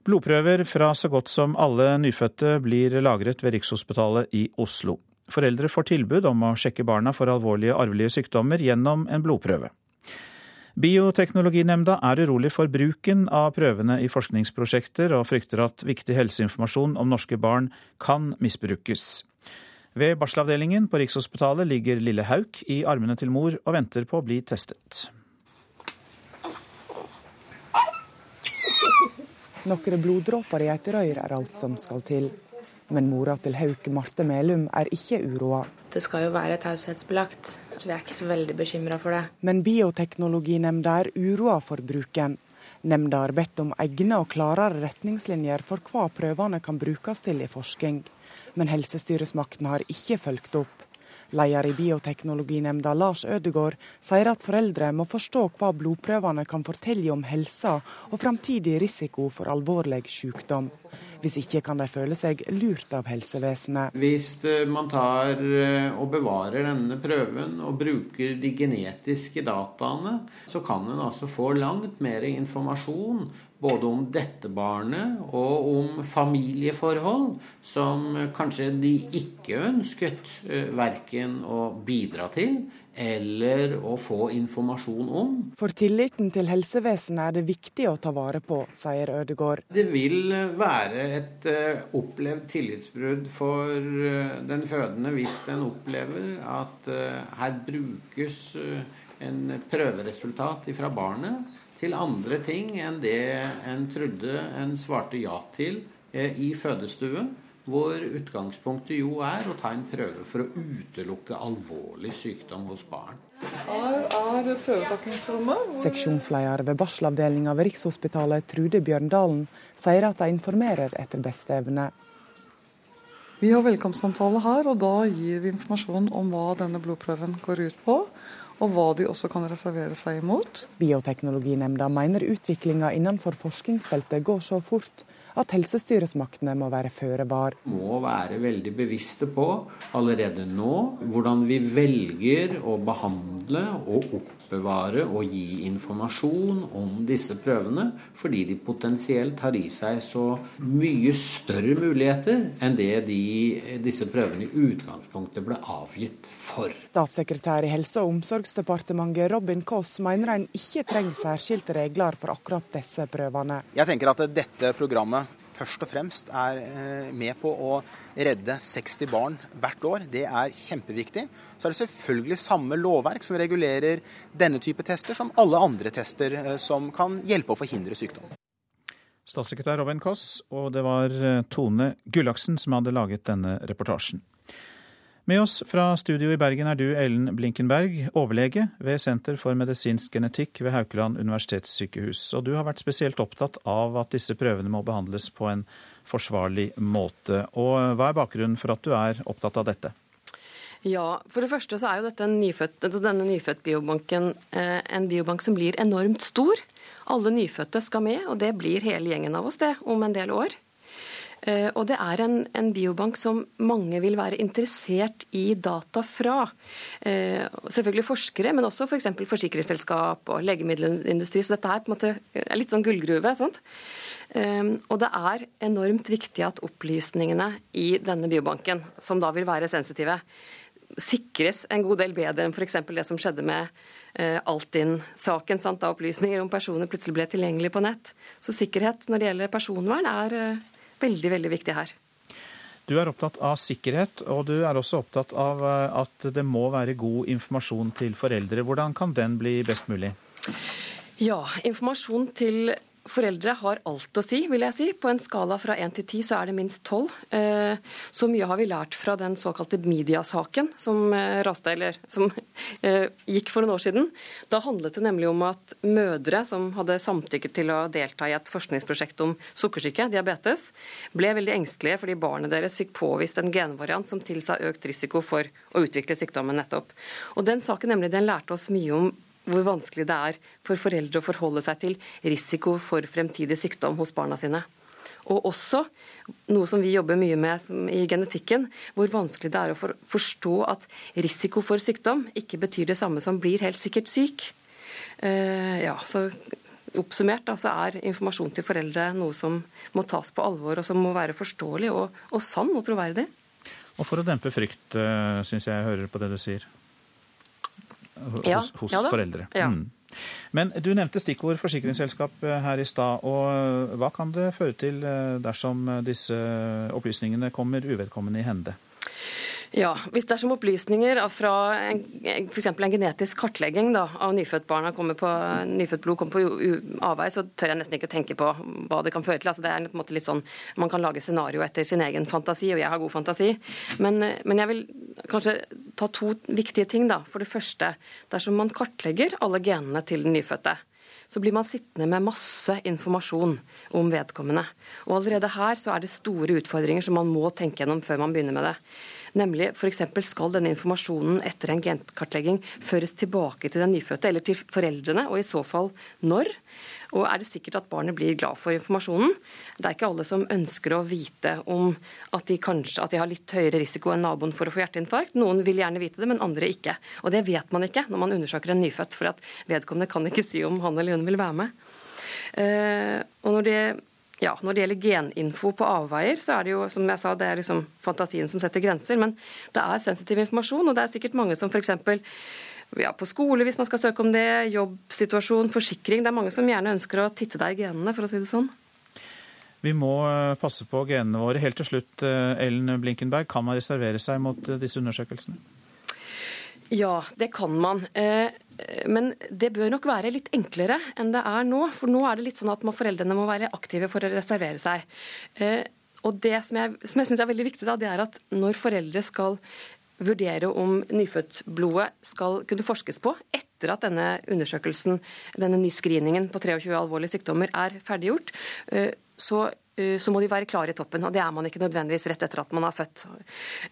Blodprøver fra så godt som alle nyfødte blir lagret ved Rikshospitalet i Oslo. Foreldre får tilbud om å sjekke barna for alvorlige arvelige sykdommer gjennom en blodprøve. Bioteknologinemnda er urolig for bruken av prøvene i forskningsprosjekter, og frykter at viktig helseinformasjon om norske barn kan misbrukes. Ved barselavdelingen på Rikshospitalet ligger lille Hauk i armene til mor og venter på å bli testet. Noen bloddråper i et røyr er alt som skal til. Men mora til Hauk, Marte Melum, er ikke uroa. Det skal jo være taushetsbelagt, så vi er ikke så veldig bekymra for det. Men Bioteknologinemnda er uroa for bruken. Nemnda har bedt om egne og klarere retningslinjer for hva prøvene kan brukes til i forskning. Men helsestyresmaktene har ikke fulgt opp. Leder i Bioteknologinemnda Lars Ødegård sier at foreldre må forstå hva blodprøvene kan fortelle om helsa og framtidig risiko for alvorlig sykdom. Hvis ikke kan de føle seg lurt av helsevesenet. Hvis eh, man tar eh, og bevarer denne prøven og bruker de genetiske dataene, så kan en altså få langt mer informasjon både om dette barnet og om familieforhold som kanskje de ikke ønsket eh, verken å bidra til eller å få informasjon om. For tilliten til helsevesenet er det viktig å ta vare på, sier Ødegård. Det vil være et uh, opplevd tillitsbrudd for uh, den fødende hvis den opplever at her brukes en prøveresultat fra barnet til andre ting enn det en trodde en svarte ja til i fødestuen hvor utgangspunktet jo er å ta en prøve for å utelukke alvorlig sykdom hos barn. Her er prøvetakingsrommet. Seksjonsleder ved barselavdelinga ved Rikshospitalet, Trude Bjørndalen, sier at de informerer etter beste evne. Vi har velkomstsamtale her, og da gir vi informasjon om hva denne blodprøven går ut på. Og hva de også kan reservere seg imot. Bioteknologinemnda mener utviklinga innenfor forskningsfeltet går så fort at helsestyresmaktene må være føre var. Må være veldig bevisste på allerede nå hvordan vi velger å behandle og oppbevare og gi informasjon om disse prøvene, fordi de potensielt har i seg så mye større muligheter enn det de, disse prøvene i utgangspunktet ble avgitt for. Statssekretær i Helse- og omsorgsdepartementet Robin Koss mener en ikke trenger særskilte regler for akkurat disse prøvene. Jeg tenker at dette programmet først og fremst er eh, med på å redde 60 barn hvert år. Det er kjempeviktig. Så er det selvfølgelig samme lovverk som regulerer denne type tester, som alle andre tester eh, som kan hjelpe å forhindre sykdom. Statssekretær Robin Koss, og det var eh, Tone Gullaksen som hadde laget denne reportasjen. Med oss fra studio i Bergen er du Ellen Blinkenberg, overlege ved Senter for medisinsk genetikk ved Haukeland universitetssykehus. Og du har vært spesielt opptatt av at disse prøvene må behandles på en forsvarlig måte. Og hva er bakgrunnen for at du er opptatt av dette? Ja, For det første så er jo dette nyfødt, altså denne nyfødtbiobanken eh, en biobank som blir enormt stor. Alle nyfødte skal med, og det blir hele gjengen av oss det om en del år. Eh, og det er en, en, biobank som mange vil være interessert i data fra. Eh, selvfølgelig forskere, men også f.eks. For forsikringsselskap og legemiddelindustri. Så dette er på en måte er litt sånn gullgruve. Sant? Og det er enormt viktig at opplysningene i denne biobanken, som da vil være sensitive, sikres en god del bedre enn f.eks. det som skjedde med eh, Altinn-saken, da opplysninger om personer plutselig ble tilgjengelig på nett. Så sikkerhet når det gjelder personvern er eh, veldig, veldig viktig her. Du er opptatt av sikkerhet, og du er også opptatt av eh, at det må være god informasjon til foreldre. Hvordan kan den bli best mulig? Ja, informasjon til Foreldre har alt å si, vil jeg si. På en skala fra 1 til 10 så er det minst 12. Eh, så mye har vi lært fra den såkalte Media-saken som eh, raste, eller som eh, gikk for noen år siden. Da handlet det nemlig om at mødre som hadde samtykket til å delta i et forskningsprosjekt om sukkersyke, diabetes, ble veldig engstelige fordi barnet deres fikk påvist en genvariant som tilsa økt risiko for å utvikle sykdommen nettopp. Og Den saken nemlig, den lærte oss mye om hvor vanskelig det er for foreldre å forholde seg til risiko for fremtidig sykdom hos barna sine. Og også noe som vi jobber mye med i genetikken, hvor vanskelig det er å for, forstå at risiko for sykdom ikke betyr det samme som blir helt sikkert syk. Uh, ja, så Oppsummert da, så er informasjon til foreldre noe som må tas på alvor, og som må være forståelig og, og sann og troverdig. Og for å dempe frykt, eh, syns jeg jeg hører på det du sier hos, ja, hos ja foreldre. Mm. Men du nevnte stikkord forsikringsselskap eh, her i stad. og eh, Hva kan det føre til eh, dersom disse opplysningene kommer uvedkommende i hende? Ja, Hvis dersom opplysninger fra f.eks. en genetisk kartlegging da, av nyfødtbarna kommer på, nyfødt blod kommer på avvei, så tør jeg nesten ikke å tenke på hva det kan føre til. Altså, det er på en måte litt sånn, Man kan lage scenario etter sin egen fantasi, og jeg har god fantasi. Men, men jeg vil kanskje ta to viktige ting. da. For det første, dersom man kartlegger alle genene til den nyfødte, så blir man sittende med masse informasjon om vedkommende. Og allerede her så er det store utfordringer som man må tenke gjennom før man begynner med det. Nemlig f.eks. skal denne informasjonen etter en genkartlegging føres tilbake til den nyfødte eller til foreldrene, og i så fall når? Og er det sikkert at barnet blir glad for informasjonen? Det er ikke alle som ønsker å vite om at de kanskje at de har litt høyere risiko enn naboen for å få hjerteinfarkt. Noen vil gjerne vite det, men andre ikke. Og det vet man ikke når man undersøker en nyfødt, for at vedkommende kan ikke si om han eller hun vil være med. Uh, og når det ja, Når det gjelder geninfo på avveier, så er det jo som jeg sa, det er liksom fantasien som setter grenser. Men det er sensitiv informasjon, og det er sikkert mange som f.eks. Ja, på skole hvis man skal søke om det, jobbsituasjon, forsikring. Det er mange som gjerne ønsker å titte deg i genene, for å si det sånn. Vi må eh, passe på genene våre. Helt til slutt, eh, Ellen Blinkenberg, kan man reservere seg mot eh, disse undersøkelsene? Ja, det kan man. Eh, men det bør nok være litt enklere enn det er nå. For nå er det litt sånn at foreldrene må være aktive for å reservere seg. Eh, og det som jeg, som jeg syns er veldig viktig, da, det er at når foreldre skal vurdere om nyfødtblodet skal kunne forskes på etter at denne undersøkelsen, denne screeningen på 23 alvorlige sykdommer, er ferdiggjort, eh, så så må de være klare i toppen. og Det er man ikke nødvendigvis rett etter at man har født.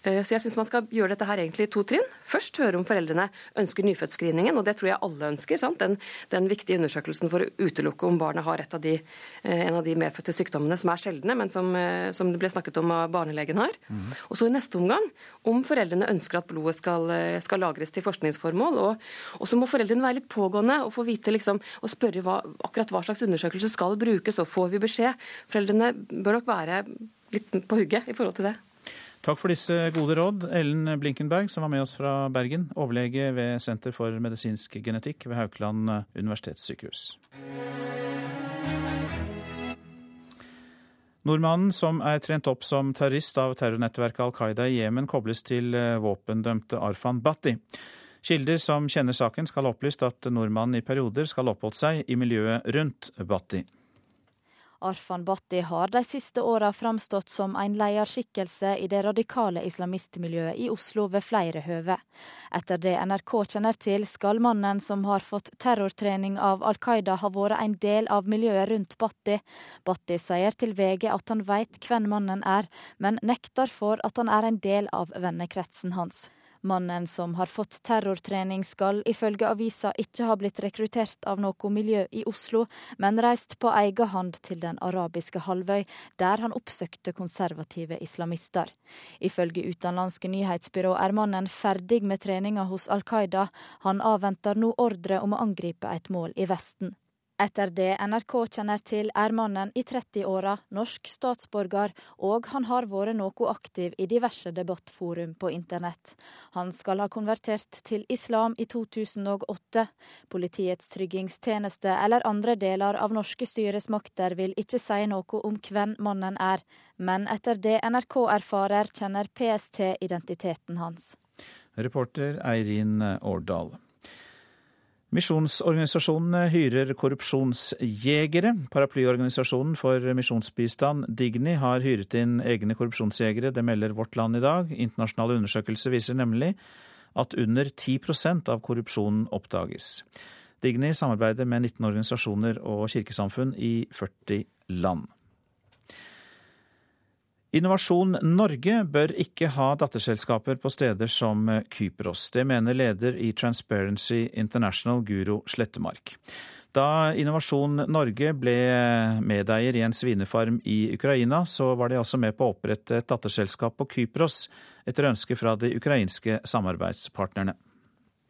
Eh, så jeg syns man skal gjøre dette her egentlig i to trinn. Først høre om foreldrene ønsker nyfødtscreeningen, og det tror jeg alle ønsker. Den, den, viktige undersøkelsen for å utelukke om barnet har av de, eh, en av de medfødte sykdommene som er sjeldne, men som, som, det ble snakket om av barnelegen her. Mm. Og så i neste omgang om foreldrene ønsker at blodet skal, skal lagres til forskningsformål. Og, og, så må foreldrene være litt pågående og få vite liksom, og spørre hva, akkurat hva slags undersøkelse skal brukes, og får vi beskjed. Foreldrene bør nok være litt på hugget i forhold til det. Takk for disse gode råd, Ellen Blinkenberg, som var med oss fra Bergen, overlege ved Senter for medisinsk genetikk ved Haukeland universitetssykehus. Nordmannen som er trent opp som terrorist av terrornettverket Al Qaida i Jemen, kobles til våpendømte Arfan Bhatti. Kilder som kjenner saken, skal ha opplyst at nordmannen i perioder skal ha oppholdt seg i miljøet rundt Bhatti. Arfan Bhatti har de siste åra framstått som en lederskikkelse i det radikale islamistmiljøet i Oslo ved flere høve. Etter det NRK kjenner til, skal mannen som har fått terrortrening av Al Qaida ha vært en del av miljøet rundt Bhatti. Bhatti sier til VG at han vet hvem mannen er, men nekter for at han er en del av vennekretsen hans. Mannen som har fått terrortrening skal ifølge avisa ikke ha blitt rekruttert av noe miljø i Oslo, men reist på egen hånd til den arabiske halvøy, der han oppsøkte konservative islamister. Ifølge utenlandske nyhetsbyrå er mannen ferdig med treninga hos Al Qaida. Han avventer nå ordre om å angripe et mål i Vesten. Etter det NRK kjenner til, er mannen i 30-åra norsk statsborger, og han har vært noe aktiv i diverse debattforum på internett. Han skal ha konvertert til islam i 2008. Politiets tryggingstjeneste eller andre deler av norske styresmakter vil ikke si noe om hvem mannen er, men etter det NRK erfarer, kjenner PST identiteten hans. Reporter Eirin Årdal. Misjonsorganisasjonene hyrer korrupsjonsjegere. Paraplyorganisasjonen for misjonsbistand, Digni, har hyret inn egne korrupsjonsjegere. Det melder Vårt Land i dag. Internasjonale undersøkelser viser nemlig at under 10% av korrupsjonen oppdages. Digni samarbeider med 19 organisasjoner og kirkesamfunn i 40 land. Innovasjon Norge bør ikke ha datterselskaper på steder som Kypros. Det mener leder i Transparency International, Guro Slettemark. Da Innovasjon Norge ble medeier i en svinefarm i Ukraina, så var de også med på å opprette et datterselskap på Kypros, etter ønske fra de ukrainske samarbeidspartnerne.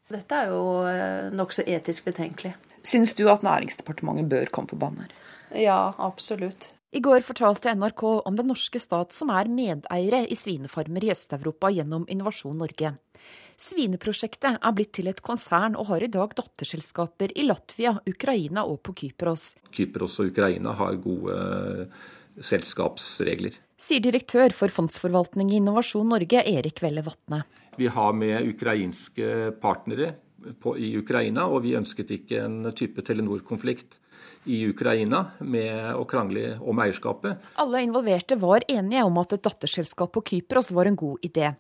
Dette er jo eh, nokså etisk betenkelig. Syns du at Næringsdepartementet bør komme på banen her? Ja, absolutt. I går fortalte NRK om den norske stat som er medeiere i svinefarmer i Øst-Europa gjennom Innovasjon Norge. Svineprosjektet er blitt til et konsern og har i dag datterselskaper i Latvia, Ukraina og på Kypros. Kypros og Ukraina har gode eh, selskapsregler. Sier direktør for fondsforvaltning i Innovasjon Norge, Erik Velle Vatne. Vi har med ukrainske partnere på, i Ukraina, og vi ønsket ikke en type Telenor-konflikt i Ukraina med å krangle om eierskapet. Alle involverte var enige om at et datterselskap på Kypros var en god idé.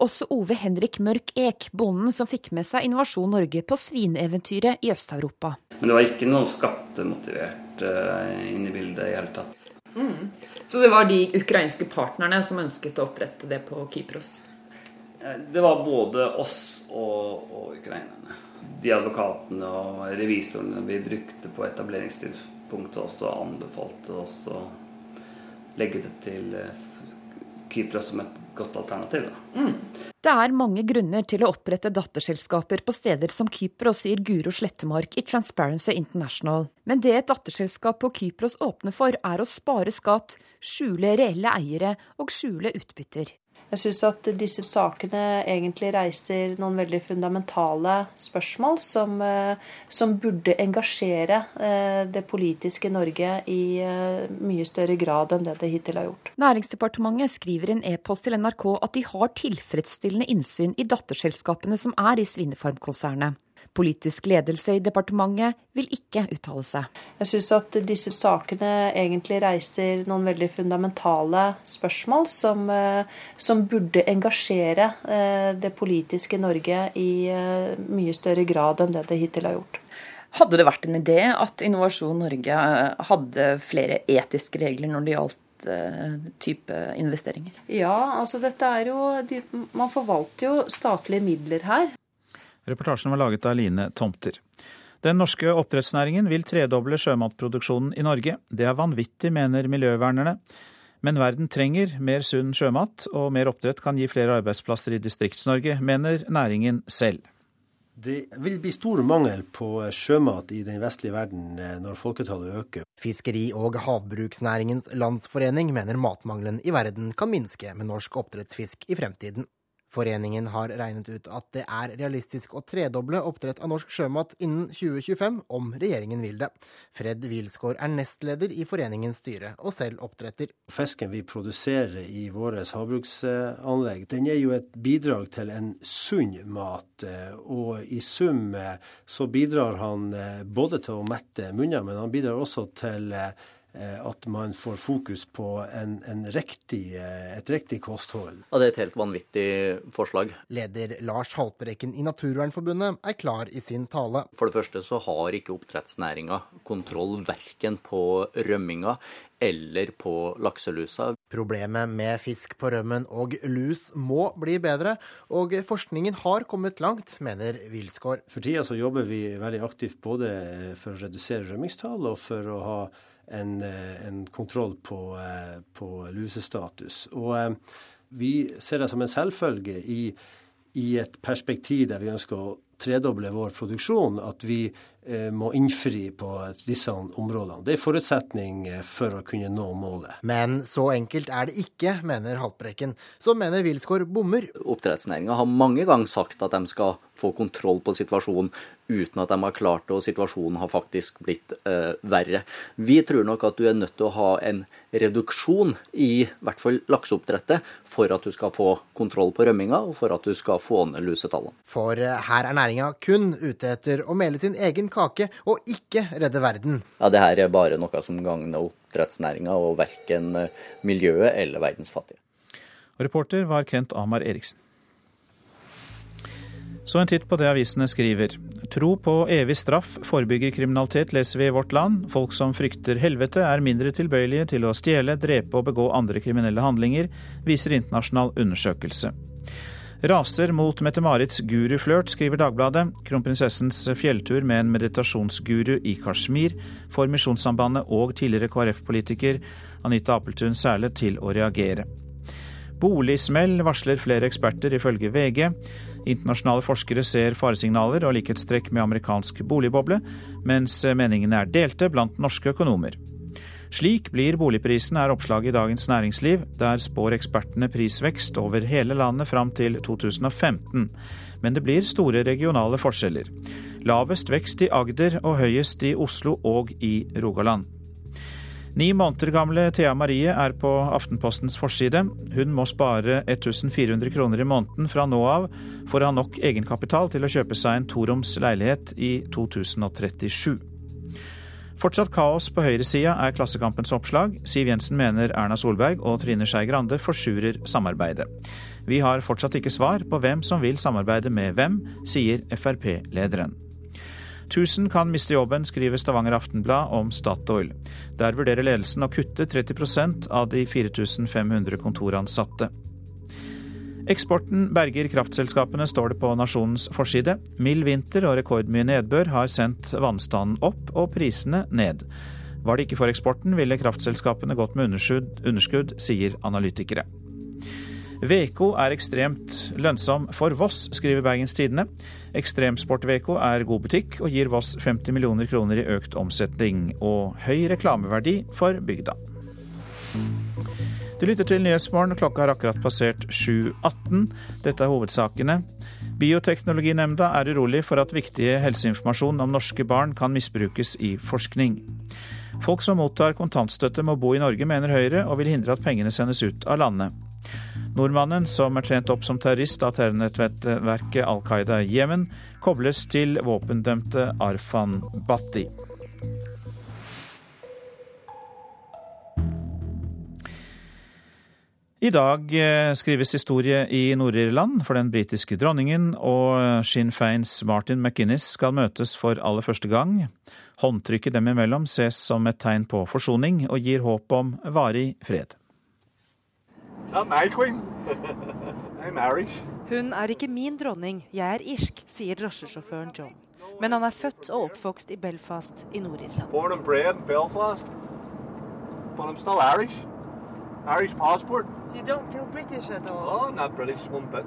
Også Ove Henrik Mørk Ek, bonden som fikk med seg Innovasjon Norge på svineeventyret i Øst-Europa. Men det var ikke noe skattemotivert uh, inn i bildet i hele tatt. Mm. Så det var de ukrainske partnerne som ønsket å opprette det på Kypros? Eh, det var både oss og, og ukrainerne de advokatene og revisorene vi brukte på etableringstidspunktet, også anbefalte oss å legge det til eh, Kypros som et godt alternativ. Mm. Det er mange grunner til å opprette datterselskaper på steder som Kypros, sier Guro Slettemark i Transparency International. Men det et datterselskap på Kypros åpner for, er å spare skatt, skjule reelle eiere og skjule utbytter. Jeg syns at disse sakene egentlig reiser noen veldig fundamentale spørsmål som, eh, som burde engasjere eh, det politiske Norge i eh, mye større grad enn det det hittil har gjort. Næringsdepartementet skriver i en e-post til NRK at de har tilfredsstillende innsyn i datterselskapene som er i Svinefarm-konsernet. Politisk ledelse i departementet vil ikke uttale seg. Jeg syns at disse sakene egentlig reiser noen veldig fundamentale spørsmål som, eh, som burde engasjere eh, det politiske Norge i eh, mye større grad enn det det hittil har gjort. Hadde det vært en idé at Innovasjon Norge hadde flere etiske regler når det gjaldt type investeringer? Ja, altså dette er jo de, Man forvalter jo statlige midler her. Reportasjen var laget av Line Tomter. Den norske oppdrettsnæringen vil tredoble sjømatproduksjonen i Norge. Det er vanvittig, mener miljøvernerne. Men verden trenger mer sunn sjømat, og mer oppdrett kan gi flere arbeidsplasser i Distrikts-Norge, mener næringen selv. Det vil bli stor mangel på sjømat i den vestlige verden eh, når folketallet øker. Fiskeri- og havbruksnæringens landsforening mener matmangelen i verden kan minske med norsk oppdrettsfisk i fremtiden. Foreningen har regnet ut at det er realistisk å tredoble oppdrett av norsk sjømat innen 2025, om regjeringen vil det. Fred Wilsgård er nestleder i foreningens styre, og selv oppdretter. Fisken vi produserer i våre havbruksanlegg, den er jo et bidrag til en sunn mat. Og i sum så bidrar han eh, både til å mette munner, men han bidrar også til eh, Eh, at man får fokus på en, en riktig, eh, et riktig kosthold. Ja, Det er et helt vanvittig forslag. Leder Lars Haltbrekken i Naturvernforbundet er klar i sin tale. For det første så har ikke oppdrettsnæringa kontroll verken på rømminga eller på lakselusa. Problemet med fisk på rømmen og lus må bli bedre, og forskningen har kommet langt, mener Wilsgård. For tida så jobber vi veldig aktivt både for å redusere rømmingstall og for å ha en, eh, en kontroll på, eh, på, lusestatus. Og eh, vi ser det som en selvfølge i, i et perspektiv der vi ønsker å tredoble vår produksjon, at vi Eh, må innfri på disse områdene. Det er forutsetning for å kunne nå målet. Men så enkelt er det ikke, mener Haltbrekken, som mener Wilsgård bommer. Oppdrettsnæringa har mange ganger sagt at de skal få kontroll på situasjonen uten at de har klart det, og situasjonen har faktisk blitt eh, verre. Vi tror nok at du er nødt til å ha en reduksjon i hvert fall lakseoppdrettet for at du skal få kontroll på rømminga, og for at du skal få ned lusetallene. For eh, her er næringa kun ute etter å mele sin egen kake og ikke redde verden. Ja, det her er bare noe som gagner oppdrettsnæringa og verken eh, miljøet eller verdens fattige. reporter var Kent Amar Eriksen. Så en titt på det avisene skriver. Tro på evig straff forebygger kriminalitet, leser vi i Vårt Land. Folk som frykter helvete er mindre tilbøyelige til å stjele, drepe og begå andre kriminelle handlinger, viser internasjonal undersøkelse. Raser mot Mette-Marits guruflørt, skriver Dagbladet. Kronprinsessens fjelltur med en meditasjonsguru i Kashmir får Misjonssambandet og tidligere KrF-politiker Anita Apeltun særlig til å reagere. Boligsmell varsler flere eksperter, ifølge VG. Internasjonale forskere ser faresignaler og likhetstrekk med amerikansk boligboble, mens meningene er delte blant norske økonomer. Slik blir boligprisen, er oppslaget i Dagens Næringsliv. Der spår ekspertene prisvekst over hele landet fram til 2015. Men det blir store regionale forskjeller. Lavest vekst i Agder og høyest i Oslo og i Rogaland. Ni måneder gamle Thea Marie er på Aftenpostens forside. Hun må spare 1400 kroner i måneden fra nå av for å ha nok egenkapital til å kjøpe seg en toroms leilighet i 2037. Fortsatt kaos på høyresida er Klassekampens oppslag. Siv Jensen mener Erna Solberg og Trine Skei Grande forsurer samarbeidet. Vi har fortsatt ikke svar på hvem som vil samarbeide med hvem, sier Frp-lederen. 1000 kan miste jobben, skriver Stavanger Aftenblad om Statoil. Der vurderer ledelsen å kutte 30% av de 4500 kontoransatte. Eksporten berger kraftselskapene, står det på Nasjonens forside. Mild vinter og rekordmye nedbør har sendt vannstanden opp og prisene ned. Var det ikke for eksporten, ville kraftselskapene gått med underskudd, underskudd sier analytikere. Veko er ekstremt lønnsom for Voss, skriver Bergens Tidende. Ekstremsport-VK er god butikk og gir Voss 50 millioner kroner i økt omsetning og høy reklameverdi for bygda. Du lytter til Nyhetsmorgen, klokka har akkurat passert 7.18. Dette er hovedsakene. Bioteknologinemnda er urolig for at viktige helseinformasjon om norske barn kan misbrukes i forskning. Folk som mottar kontantstøtte må bo i Norge, mener Høyre, og vil hindre at pengene sendes ut av landet. Nordmannen, som er trent opp som terrorist av terrornettverket Al Qaida i Jemen, kobles til våpendømte Arfan Bhatti. I dag eh, skrives historie i Nord-Irland for den britiske dronningen, og Sinn Feins Martin McInnes skal møtes for aller første gang. Håndtrykket dem imellom ses som et tegn på forsoning, og gir håp om varig fred. Hun er ikke min dronning, jeg er irsk, sier drosjesjåføren John. Men han er født og oppvokst i Belfast i Nord-Irland. Irish passport. So you don't feel British at all? Oh, not British one bit.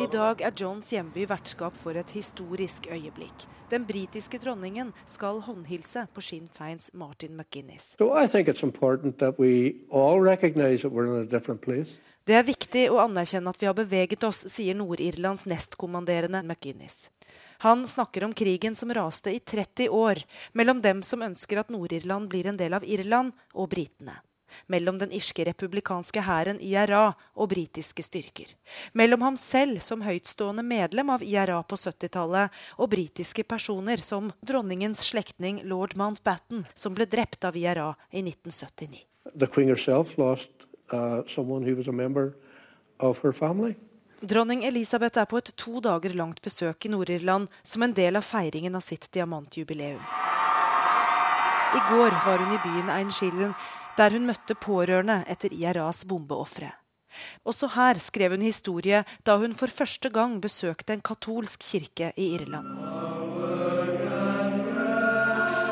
I dag er Johns hjemby vertskap for et historisk øyeblikk. Den britiske dronningen skal håndhilse på Sinn Feins Martin McGuinness. So det er viktig å anerkjenne at vi har beveget oss, sier Nord-Irlands nestkommanderende McGuinness. Han snakker om krigen som raste i 30 år mellom dem som ønsker at Nord-Irland blir en del av Irland, og britene mellom den irske republikanske hæren IRA og britiske styrker. Mellom ham selv som høytstående medlem av IRA på 70-tallet, og britiske personer som dronningens slektning lord Mountbatten, som ble drept av IRA i 1979. Lost, uh, Dronning Elisabeth er på et to dager langt besøk i Nord-Irland som en del av feiringen av sitt diamantjubileum. I går var hun i byen Einschillen der hun møtte pårørende etter IRAs bombeofre. Også her skrev hun historie da hun for første gang besøkte en katolsk kirke i Irland.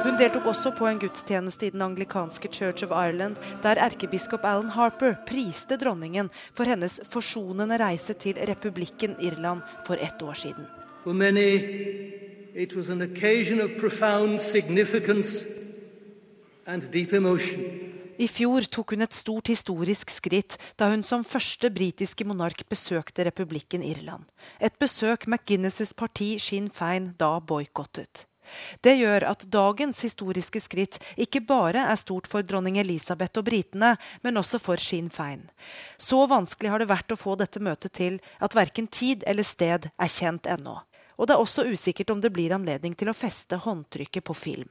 Hun deltok også på en gudstjeneste i den anglikanske Church of Ireland, der erkebiskop Alan Harper priste dronningen for hennes forsonende reise til republikken Irland for ett år siden. For many, it was an occasion of profound significance and deep emotion. I fjor tok hun et stort historisk skritt da hun som første britiske monark besøkte republikken Irland. Et besøk McGuinnesses parti Sinn Fein da boikottet. Det gjør at dagens historiske skritt ikke bare er stort for dronning Elisabeth og britene, men også for Sinn Fein. Så vanskelig har det vært å få dette møtet til at verken tid eller sted er kjent ennå. Og det er også usikkert om det blir anledning til å feste håndtrykket på film.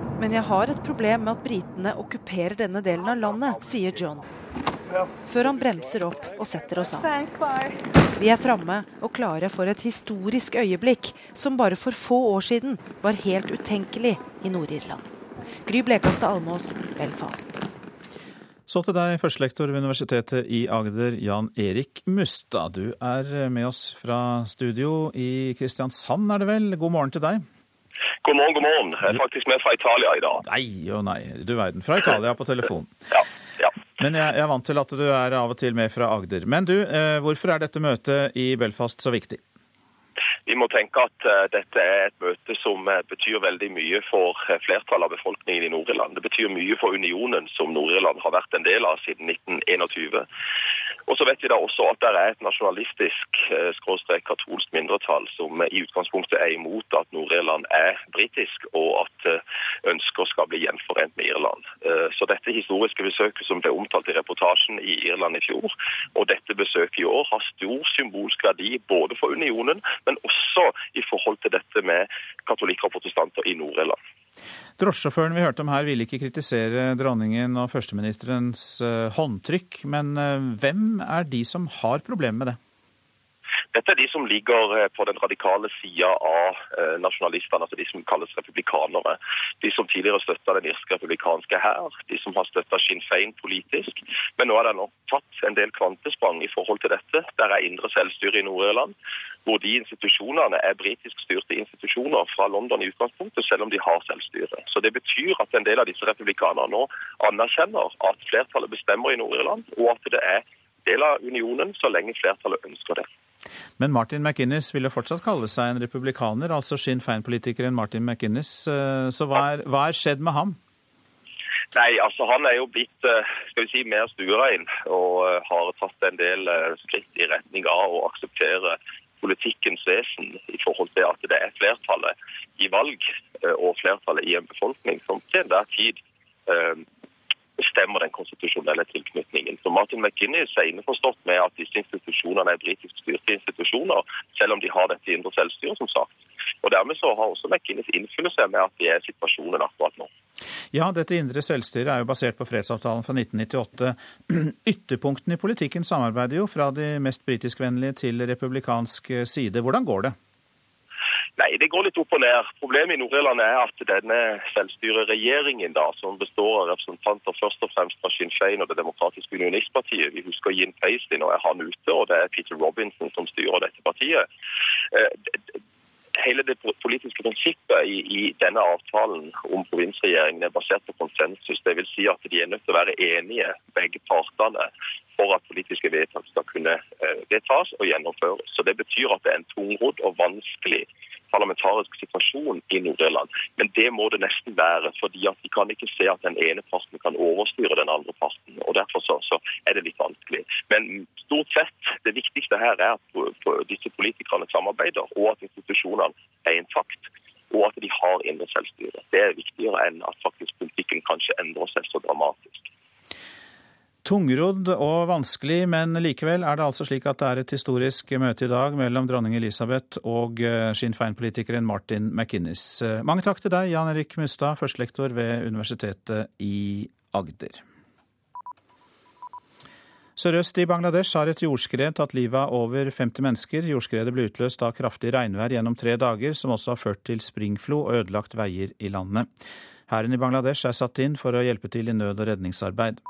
Men jeg har et problem med at britene okkuperer denne delen av landet, sier John før han bremser opp og setter oss an. Vi er framme og klare for et historisk øyeblikk som bare for få år siden var helt utenkelig i Nord-Irland. Gry Blekastad Almås, Belfast. Så til deg, førstelektor ved Universitetet i Agder, Jan Erik Mustad. Du er med oss fra studio i Kristiansand, er det vel? God morgen til deg. God morgen, god morgen. Jeg er faktisk med fra Italia i dag. Nei og nei, du verden. Fra Italia på telefon. Ja. ja. Men jeg, er vant til at du er av og til med fra Agder. Men du, eh, hvorfor er dette møtet i Belfast så viktig? Vi må tenke at uh, dette er et møte som uh, betyr veldig mye for flertallet av befolkningen i Nord-Irland. Det betyr mye for unionen som Nord-Irland har vært en del av siden 1921. Og så vet vi da også at det er et nasjonalistisk eh, skråstrek katolsk mindretall som i utgangspunktet er imot at Nord-Irland er britisk, og at eh, ønsker skal bli gjenforent med Irland. Eh, så dette historiske besøket som ble omtalt i reportasjen i Irland i fjor, og dette besøket i år, har stor symbolsk verdi både for unionen, men også i forhold til dette med katolikker og protestanter i Nord-Irland. Drosjesjåføren vi hørte om her ville ikke kritisere dronningen og førsteministerens eh, håndtrykk, men eh, hvem er de som har problemer med det? Dette er de som ligger eh, på den radikale sida av eh, nasjonalistene, altså de som kalles republikanere. De som tidligere støtta den irske republikanske hær, de som har støtta Sinn Fein politisk. Men nå er det nok tatt en del kvantesprang i forhold til dette. Der er indre selvstyre i Nord-Irland, hvor de institusjonene er britisk styrte institusjoner fra London i utgangspunktet, selv om de har selvstyre. Så Det betyr at en del av disse republikanerne nå anerkjenner at flertallet bestemmer i Nord-Irland, og at det er del av unionen så lenge flertallet ønsker det. Men Martin McInnes vil jo fortsatt kalle seg en republikaner, altså Sinn Fein-politikeren Martin McInnes. Eh, så hva er, hva er, skjedd med ham? Nei, altså Han er jo blitt eh, skal vi si, mer stuerein og eh, har tatt en del skritt i retning av å akseptere politikkens vesen i forhold til at det er flertallet i valg og flertallet i en befolkning som til enhver tid bestemmer den konstitusjonelle tilknytningen. Så Martin McGinnis er innforstått med at disse institusjonene er britisk styrte institusjoner, selv om de har dette indre selvstyret, som sagt. Og Dermed så har også McGinnis innfyllelse med at det er situasjonen akkurat nå. Ja, dette indre selvstyret er jo basert på fredsavtalen fra 1998. Ytterpunktene i politikken samarbeider jo fra de mest britiskvennlige til republikansk side. Hvordan går det? Nei, det går litt opp og ned. Problemet i Nord-Irland er at denne selvstyreregjeringen, da, som består av representanter først og fremst fra Sinn Fein og Det demokratiske unionistpartiet Vi husker Jim Paisley, nå er han ute, og det er Peter Robinson som styrer dette partiet. Eh, hele det politiske prinsippet i, i, denne avtalen om provinsregjeringen er basert på konsensus. Det vil si at de er nødt til å være enige, begge partene, for at politiske vedtak skal kunne eh, vedtas og gjennomføres. Så Det betyr at det er en tungrodd og vanskelig parlamentarisk situasjon i Nord-Irland. Men det må det nesten være, fordi at de kan ikke se at den ene parten kan overstyre den andre parten. og Derfor så, så er det litt vanskelig. Men stort sett, det viktigste her er at disse politikerne samarbeider, og at institusjonene er intakt. Og at de har indre selvstyre. Det er viktigere enn at faktisk politikken kanskje endrer seg så dramatisk. Tungrodd og vanskelig, men likevel er det altså slik at det er et historisk møte i dag mellom dronning Elisabeth og sin Sinn Fein-politikeren Martin McInnes. Eh, mange takk til deg, Jan Erik Mustad, førstelektor ved Universitetet i Agder. Sørøst i Bangladesh har et jordskred tatt livet av over 50 mennesker. Jordskredet ble utløst av kraftig regnvær gjennom tre dager, som også har ført til springflo og ødelagt veier i landet. Hæren i Bangladesh er satt inn for å hjelpe til i nød- og redningsarbeid.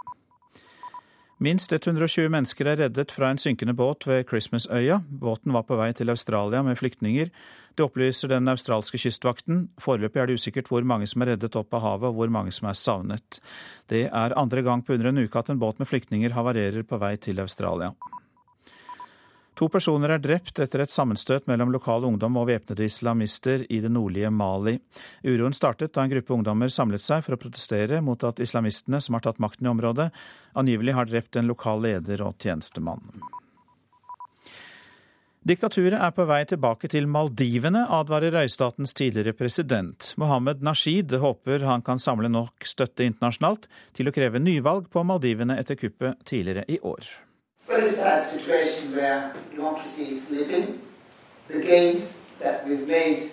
Minst 120 mennesker er reddet fra en synkende båt ved Christmasøya. Båten var på vei til Australia med flyktninger. Det opplyser den australske kystvakten. Foreløpig er det usikkert hvor mange som er reddet opp av havet, og hvor mange som er savnet. Det er andre gang på under en uke at en båt med flyktninger havarerer på vei til Australia. To personer er drept etter et sammenstøt mellom lokal ungdom og væpnede islamister i det nordlige Mali. Uroen startet da en gruppe ungdommer samlet seg for å protestere mot at islamistene, som har tatt makten i området, angivelig har drept en lokal leder og tjenestemann. Diktaturet er på vei tilbake til Maldivene, advarer røystatens tidligere president. Mohammed Nasheed håper han kan samle nok støtte internasjonalt til å kreve nyvalg på Maldivene etter kuppet tidligere i år very sad situation where democracy is slipping. The gains that we've made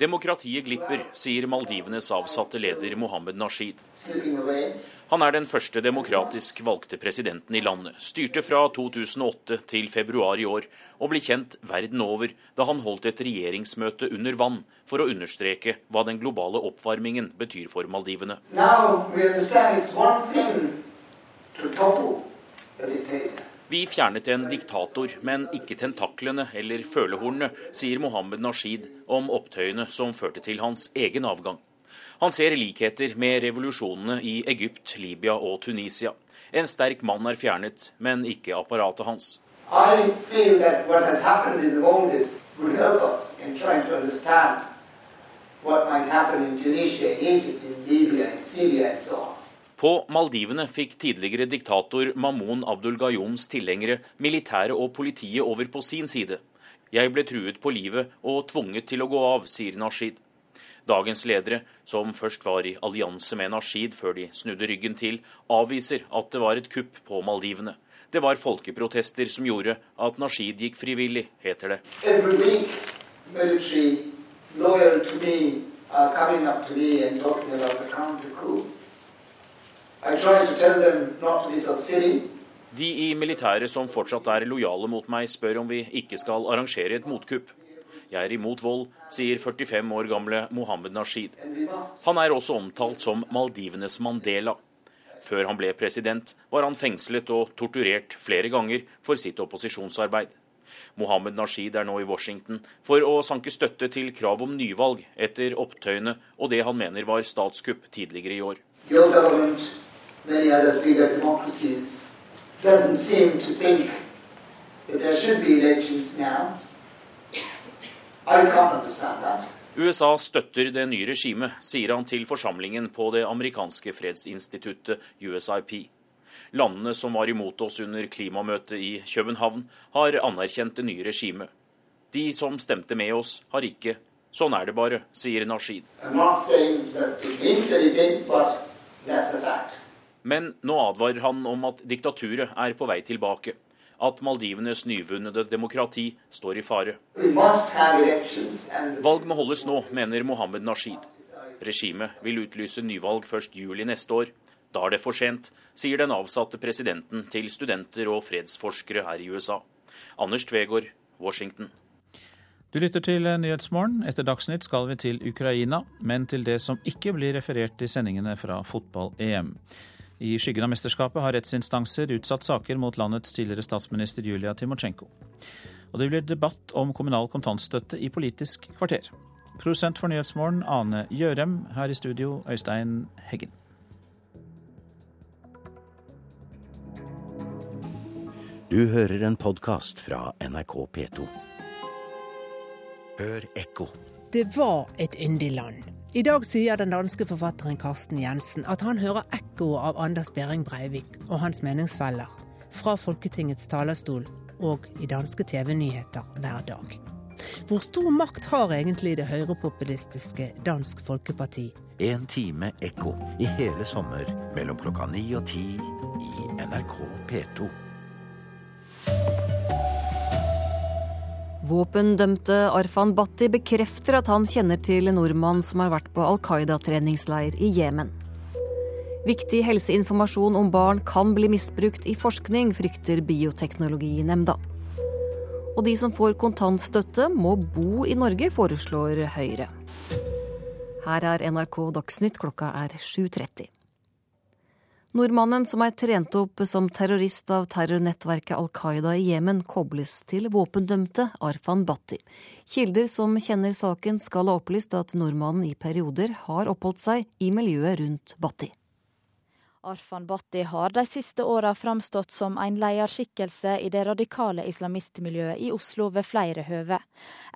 Demokratiet glipper, sier Maldivenes avsatte leder Mohammed Nasheed. Han er den første demokratisk valgte presidenten i landet. Styrte fra 2008 til februar i år, og ble kjent verden over da han holdt et regjeringsmøte under vann for å understreke hva den globale oppvarmingen betyr for Maldivene. Now Vi fjernet en diktator, men ikke tentaklene eller følehornene, sier Mohammed Nasheed om opptøyene som førte til hans egen avgang. Han ser likheter med revolusjonene i Egypt, Libya og Tunisia. En sterk mann er fjernet, men ikke apparatet hans. I feel that what has happened in the Maldives would help us in trying to understand what might happen in Tunisia, Egypt, in Libya, in Syria and so on. På Maldivene fikk tidligere diktator Mamoun Abdul Gayoms tilhengere, militæret og politiet over på sin side. Jeg ble truet på livet og tvunget til å gå av, sier Nasheed. Dagens ledere, som først var i allianse med Nasheed før de snudde ryggen til, avviser at det var et kupp på Maldivene. Det var folkeprotester som gjorde at Nasheed gikk frivillig, heter det. Military, loyal to me, are coming up to me and talking about the. De i militæret som fortsatt er lojale mot meg, spør om vi ikke skal arrangere et motkupp. Jeg er imot vold, sier 45 år gamle Mohammed Nasheed. Han er også omtalt som Maldivenes Mandela. Før han ble president, var han fengslet og torturert flere ganger for sitt opposisjonsarbeid. Mohammed Nasheed er nå i Washington for å sanke støtte til krav om nyvalg etter opptøyene og det han mener var statskupp tidligere i år many other bigger democracies, doesn't seem to think that there should be elections now. I can't understand that. USA støtter det nye regimet, sier han til forsamlingen på det amerikanske fredsinstituttet USIP. Landene som var imot oss under klimamøtet i København, har anerkjent det nye regimet. De som stemte med oss, har ikke. Sånn er det bare, sier Nasheed. I'm not saying that it means anything, but that's a fact. Men nå advarer han om at diktaturet er på vei tilbake. At Maldivenes nyvunnede demokrati står i fare. Valg må holdes nå, mener Mohammed Nasheed. Regimet vil utlyse nyvalg først juli neste år. Da er det for sent, sier den avsatte presidenten til studenter og fredsforskere her i USA. Anders Tvegård, Washington. Du lytter til Nyhetsmorgen. Etter Dagsnytt skal vi til Ukraina, men til det som ikke blir referert i sendingene fra fotball-EM. I skyggen av mesterskapet har rettsinstanser utsatt saker mot landets tidligere statsminister Julia Timosjenko. Og det blir debatt om kommunal kontantstøtte i Politisk kvarter. Produsent for Nyhetsmorgen Ane Gjørem. Her i studio Øystein Heggen. Du hører en podkast fra NRK P2. Hør ekko. Det var et yndig land. I dag sier den danske forfatteren Karsten Jensen at han hører ekkoet av Anders Behring Breivik og hans meningsfeller fra Folketingets talerstol og i danske TV-nyheter hver dag. Hvor stor makt har egentlig det høyrepopulistiske Dansk Folkeparti? En time ekko i hele sommer mellom klokka ni og ti i NRK P2. Våpendømte Arfan Bhatti bekrefter at han kjenner til en nordmann som har vært på Al Qaida-treningsleir i Jemen. Viktig helseinformasjon om barn kan bli misbrukt i forskning, frykter Bioteknologinemnda. Og de som får kontantstøtte, må bo i Norge, foreslår Høyre. Her er NRK Dagsnytt, klokka er 7.30. Nordmannen som er trent opp som terrorist av terrornettverket Al Qaida i Jemen, kobles til våpendømte Arfan Bhatti. Kilder som kjenner saken skal ha opplyst at nordmannen i perioder har oppholdt seg i miljøet rundt Bhatti. Arfan Bhatti har de siste åra framstått som en lederskikkelse i det radikale islamistmiljøet i Oslo ved flere høve.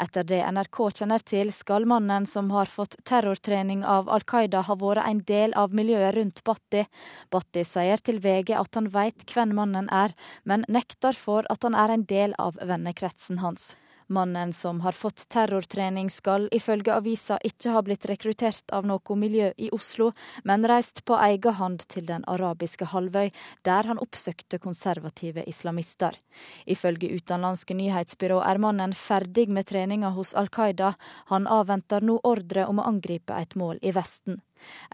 Etter det NRK kjenner til, skal mannen som har fått terrortrening av Al Qaida ha vært en del av miljøet rundt Bhatti. Bhatti sier til VG at han vet hvem mannen er, men nekter for at han er en del av vennekretsen hans. Mannen som har fått terrortrening skal ifølge avisa ikke ha blitt rekruttert av noe miljø i Oslo, men reist på egen hånd til den arabiske halvøy, der han oppsøkte konservative islamister. Ifølge utenlandske nyhetsbyrå er mannen ferdig med treninga hos Al Qaida. Han avventer nå ordre om å angripe et mål i Vesten.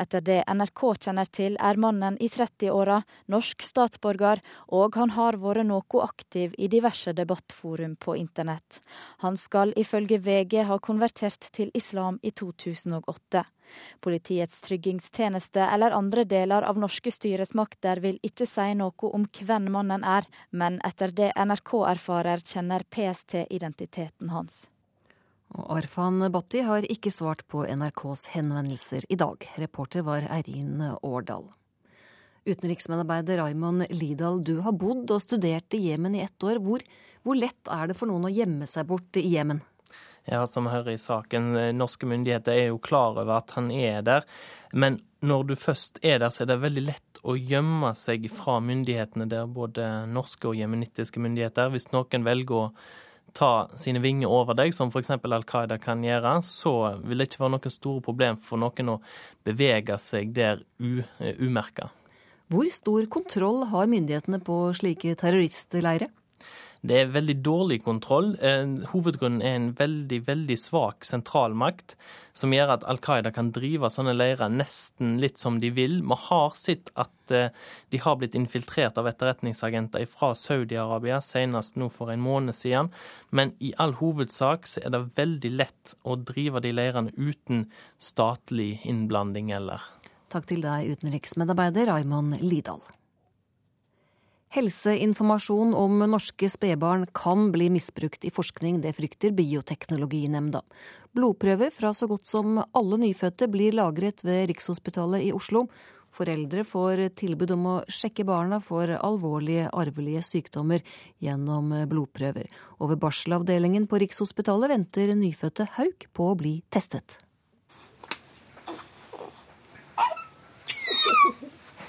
Etter det NRK kjenner til, er mannen i 30-åra norsk statsborger, og han har vært noe aktiv i diverse debattforum på internett. Han skal ifølge VG ha konvertert til islam i 2008. Politiets tryggingstjeneste eller andre deler av norske styresmakter vil ikke si noe om hvem mannen er, men etter det NRK erfarer, kjenner PST identiteten hans. Og Arfan Bhatti har ikke svart på NRKs henvendelser i dag. Reporter var Eirin Årdal. Utenriksmedarbeider Raymond Lidahl, du har bodd og studert i Jemen i ett år. Hvor, hvor lett er det for noen å gjemme seg bort i Jemen? Ja, som hører i saken, norske myndigheter er jo klar over at han er der. Men når du først er der, så er det veldig lett å gjemme seg fra myndighetene der, både norske og jemenittiske myndigheter. Hvis noen velger å ta sine vinger over deg, som f.eks. Al Qaida kan gjøre, så vil det ikke være noe store problem for noen å bevege seg der umerka. Hvor stor kontroll har myndighetene på slike terroristleirer? Det er veldig dårlig kontroll. Hovedgrunnen er en veldig, veldig svak sentralmakt, som gjør at Al Qaida kan drive sånne leirer nesten litt som de vil. Vi har sett at eh, de har blitt infiltrert av etterretningsagenter fra Saudi-Arabia, senest nå for en måned siden. Men i all hovedsak så er det veldig lett å drive de leirene uten statlig innblanding eller. Takk til deg, utenriksmedarbeider Raymond Lidahl. Helseinformasjon om norske spedbarn kan bli misbrukt i forskning, det frykter Bioteknologinemnda. Blodprøver fra så godt som alle nyfødte blir lagret ved Rikshospitalet i Oslo. Foreldre får tilbud om å sjekke barna for alvorlige arvelige sykdommer gjennom blodprøver. Og ved barselavdelingen på Rikshospitalet venter nyfødte Hauk på å bli testet.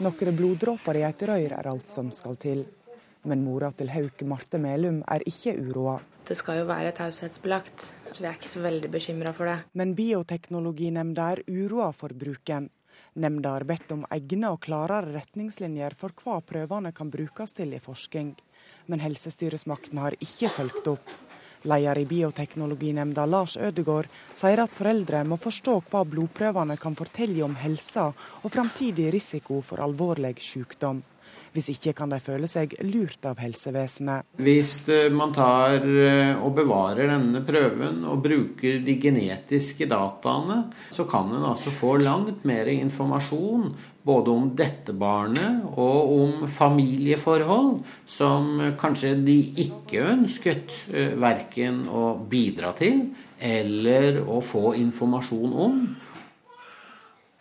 Noen bloddråper i et røyr er alt som skal til. Men mora til Hauk Marte Melum er ikke uroa. Det skal jo være taushetsbelagt, så vi er ikke så veldig bekymra for det. Men Bioteknologinemnda er uroa for bruken. Nemnda har bedt om egne og klarere retningslinjer for hva prøvene kan brukes til i forskning, men helsestyresmakten har ikke fulgt opp. Leder i Bioteknologinemnda Lars Ødegård sier at foreldre må forstå hva blodprøvene kan fortelle om helsa og framtidig risiko for alvorlig sykdom. Hvis ikke kan de føle seg lurt av helsevesenet. Hvis eh, man tar eh, og bevarer denne prøven og bruker de genetiske dataene, så kan en altså få langt mer informasjon både om dette barnet og om familieforhold som kanskje de ikke ønsket eh, verken å bidra til eller å få informasjon om.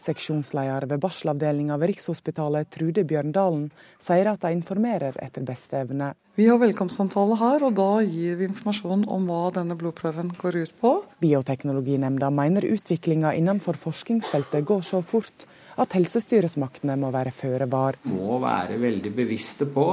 Seksjonsleder ved barselavdelinga ved Rikshospitalet, Trude Bjørndalen, sier at de informerer etter beste evne. Vi har velkomstsamtale her, og da gir vi informasjon om hva denne blodprøven går ut på. Bioteknologinemnda mener utviklinga innenfor forskningsfeltet går så fort at helsestyresmaktene må være føre var. Må være veldig bevisste på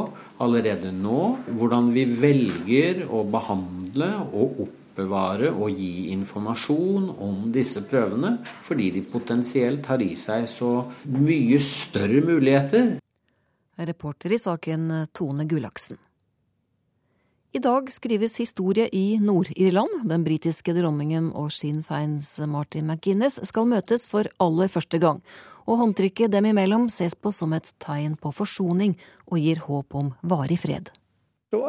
allerede nå hvordan vi velger å behandle og oppbevare og gi informasjon om disse prøvene, fordi de potensielt har i seg så mye større muligheter. Reporter i saken Tone Gullaksen. I dag skrives historie i Nord-Irland. Den britiske dronningen og Sinn Feins Martin McGuinness skal møtes for aller første gang, og håndtrykket dem imellom ses på som et tegn på forsoning og gir håp om varig fred. So.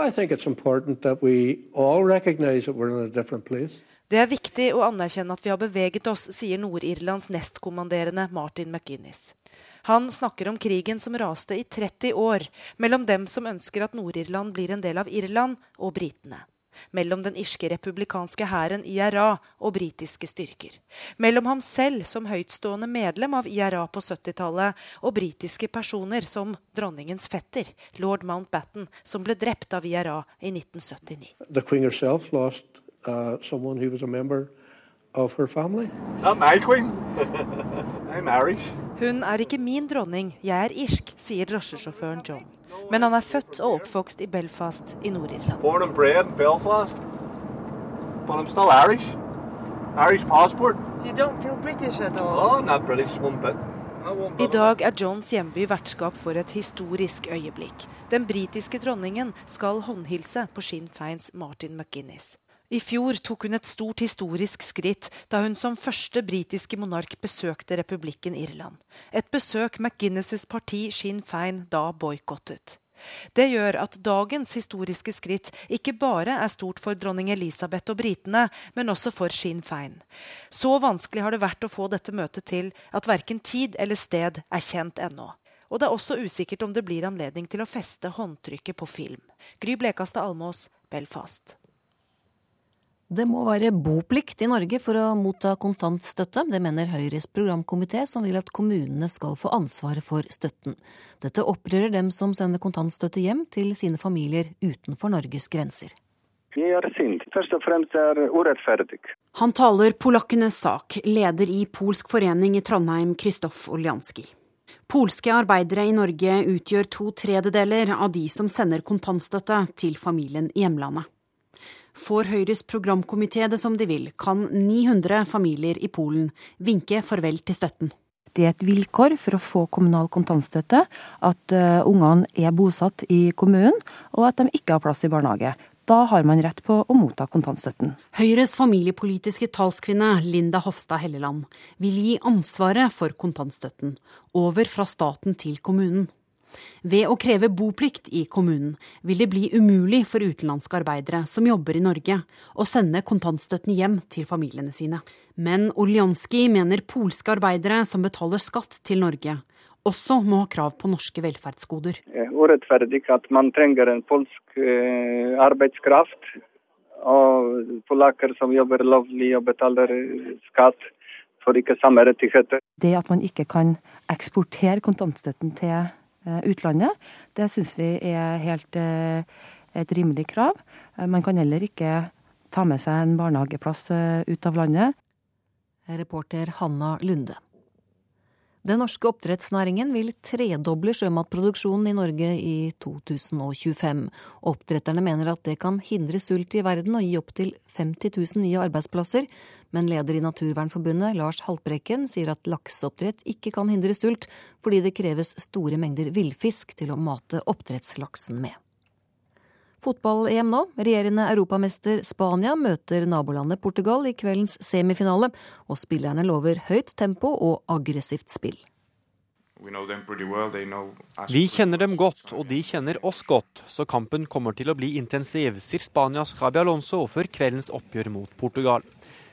Det er viktig å anerkjenne at vi har beveget oss, sier Nord-Irlands nestkommanderende Martin McGuinness. Han snakker om krigen som raste i 30 år mellom dem som ønsker at Nord-Irland blir en del av Irland, og britene mellom den irske republikanske hæren IRA og britiske styrker. Mellom ham selv som høytstående medlem av IRA på 70-tallet, og britiske personer som dronningens fetter, lord Mountbatten, som ble drept av IRA i 1979. The queen herself lost uh, someone who was a member of her family. Not my queen. I'm Irish. Hun er ikke min dronning, jeg er irsk, sier drosjesjåføren John. Men han er født og oppvokst i Belfast i Nord-Irland. I dag er Johns hjemby vertskap for et historisk øyeblikk. Den britiske dronningen skal håndhilse på Sinn Feins Martin McGuinness. I fjor tok hun et stort historisk skritt da hun som første britiske monark besøkte republikken Irland. Et besøk McGuinnesses parti Sinn Fein da boikottet. Det gjør at dagens historiske skritt ikke bare er stort for dronning Elisabeth og britene, men også for Sinn Fein. Så vanskelig har det vært å få dette møtet til at verken tid eller sted er kjent ennå. Og det er også usikkert om det blir anledning til å feste håndtrykket på film. Gry Blekastad Almås, Belfast. Det må være boplikt i Norge for å motta kontantstøtte. Det mener Høyres programkomité, som vil at kommunene skal få ansvaret for støtten. Dette opprører dem som sender kontantstøtte hjem til sine familier utenfor Norges grenser. Jeg er sint. Først og fremst er urettferdig. Han taler polakkenes sak, leder i Polsk forening i Trondheim, Kristoff Oljanski. Polske arbeidere i Norge utgjør to tredjedeler av de som sender kontantstøtte til familien i hjemlandet. Får Høyres programkomité det som de vil, kan 900 familier i Polen vinke farvel til støtten. Det er et vilkår for å få kommunal kontantstøtte at uh, ungene er bosatt i kommunen, og at de ikke har plass i barnehage. Da har man rett på å motta kontantstøtten. Høyres familiepolitiske talskvinne Linda Hofstad Helleland vil gi ansvaret for kontantstøtten over fra staten til kommunen. Ved å kreve boplikt i kommunen vil det bli umulig for utenlandske arbeidere som jobber i Norge, å sende kontantstøtten hjem til familiene sine. Men Oljanski mener polske arbeidere som betaler skatt til Norge, også må ha krav på norske velferdsgoder. Urettferdig at man trenger en polsk eh, arbeidskraft, og polakker som jobber lovlig og betaler skatt får ikke samme rettigheter. Det at man ikke kan eksportere kontantstøtten til utlandet. Det syns vi er helt eh, et rimelig krav. Eh, man kan heller ikke ta med seg en barnehageplass ut av landet. Reporter Hanna Lunde. Den norske oppdrettsnæringen vil tredoble sjømatproduksjonen i Norge i 2025. Oppdretterne mener at det kan hindre sult i verden og gi opptil 50 000 nye arbeidsplasser, men leder i Naturvernforbundet, Lars Haltbrekken, sier at lakseoppdrett ikke kan hindre sult, fordi det kreves store mengder villfisk til å mate oppdrettslaksen med. Fotball-EM nå. Regjerende europamester Spania møter nabolandet Portugal i kveldens semifinale, og spillerne lover høyt tempo og aggressivt spill. Vi kjenner dem godt, og de kjenner oss godt, så kampen kommer til å bli intensiv, sier Spanias Javi Alonso før kveldens oppgjør mot Portugal.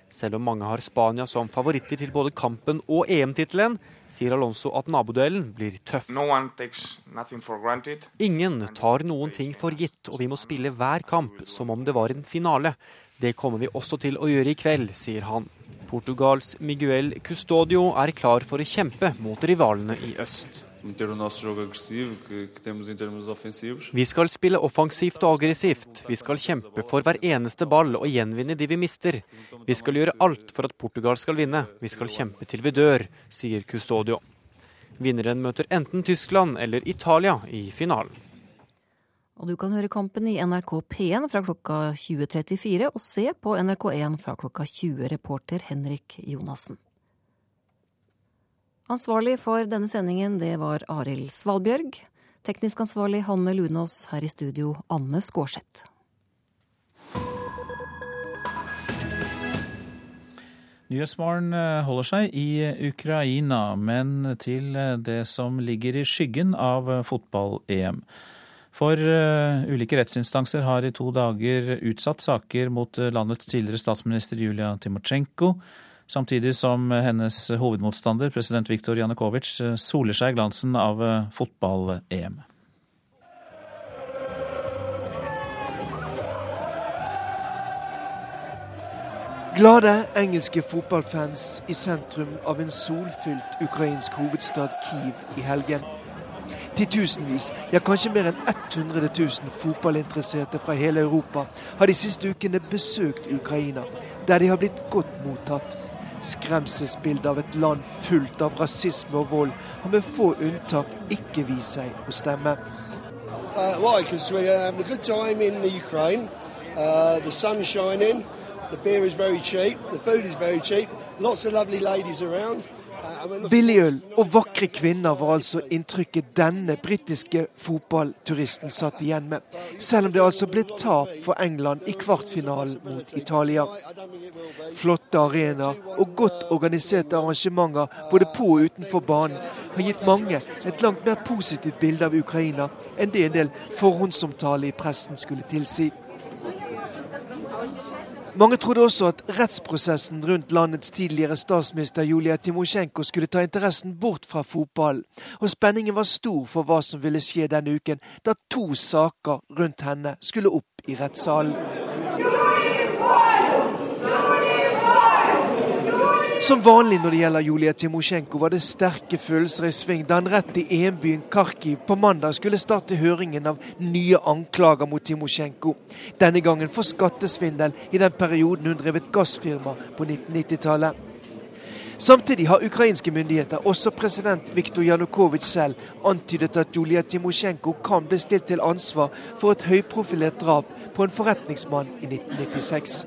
Selv om mange har Spania som favoritter til både kampen og EM-tittelen, sier Alonso at naboduellen blir tøff. Ingen tar noen ting for gitt, og vi må spille hver kamp som om det var en finale. Det kommer vi også til å gjøre i kveld, sier han. Portugals Miguel Custodio er klar for å kjempe mot rivalene i øst. Vi skal spille offensivt og aggressivt. Vi skal kjempe for hver eneste ball og gjenvinne de vi mister. Vi skal gjøre alt for at Portugal skal vinne. Vi skal kjempe til vi dør, sier Custodio. Vinneren møter enten Tyskland eller Italia i finalen. Og du kan høre kampen i NRK P1 fra klokka 20.34 og se på NRK1 fra klokka 20, reporter Henrik Jonassen. Ansvarlig for denne sendingen det var Arild Svalbjørg. Teknisk ansvarlig Hanne Lunås. Her i studio Anne Skårseth. Nyhetsmorgen eh, holder seg i Ukraina, men til eh, det som ligger i skyggen av eh, fotball-EM. For ulike rettsinstanser har i to dager utsatt saker mot landets tidligere statsminister Julia Timosjenko, samtidig som hennes hovedmotstander, president Viktor Janukovitsj, soler seg i glansen av fotball-EM. Glade engelske fotballfans i sentrum av en solfylt ukrainsk hovedstad Kiev i helgen. Titusenvis, ja kanskje mer enn 100 000 fotballinteresserte fra hele Europa har de siste ukene besøkt Ukraina, der de har blitt godt mottatt. Skremselsbildet av et land fullt av rasisme og vold har med få unntak ikke vist seg å stemme. Uh, why? Because we're having a good time in Ukraine. Uh, the sun's shining. The beer is very cheap. The food is very cheap. Lots of lovely ladies around. Billig øl og vakre kvinner var altså inntrykket denne britiske fotballturisten satt igjen med. Selv om det altså ble tap for England i kvartfinalen mot Italia. Flotte arenaer og godt organiserte arrangementer både på og utenfor banen har gitt mange et langt mer positivt bilde av Ukraina enn det en del forhåndsomtale i pressen skulle tilsi. Mange trodde også at rettsprosessen rundt landets tidligere statsminister Julia Timosjenko skulle ta interessen bort fra fotballen, og spenningen var stor for hva som ville skje denne uken, da to saker rundt henne skulle opp i rettssalen. Som vanlig når det gjelder Julia Timosjenko, var det sterke følelser i sving da han rett i EM-byen Kharkiv på mandag skulle starte høringen av nye anklager mot Timosjenko. Denne gangen for skattesvindel i den perioden hun drev et gassfirma på 1990-tallet. Samtidig har ukrainske myndigheter, også president Viktor Janukovitsj selv, antydet at Julia Timosjenko kan bli stilt til ansvar for et høyprofilert drap på en forretningsmann i 1996.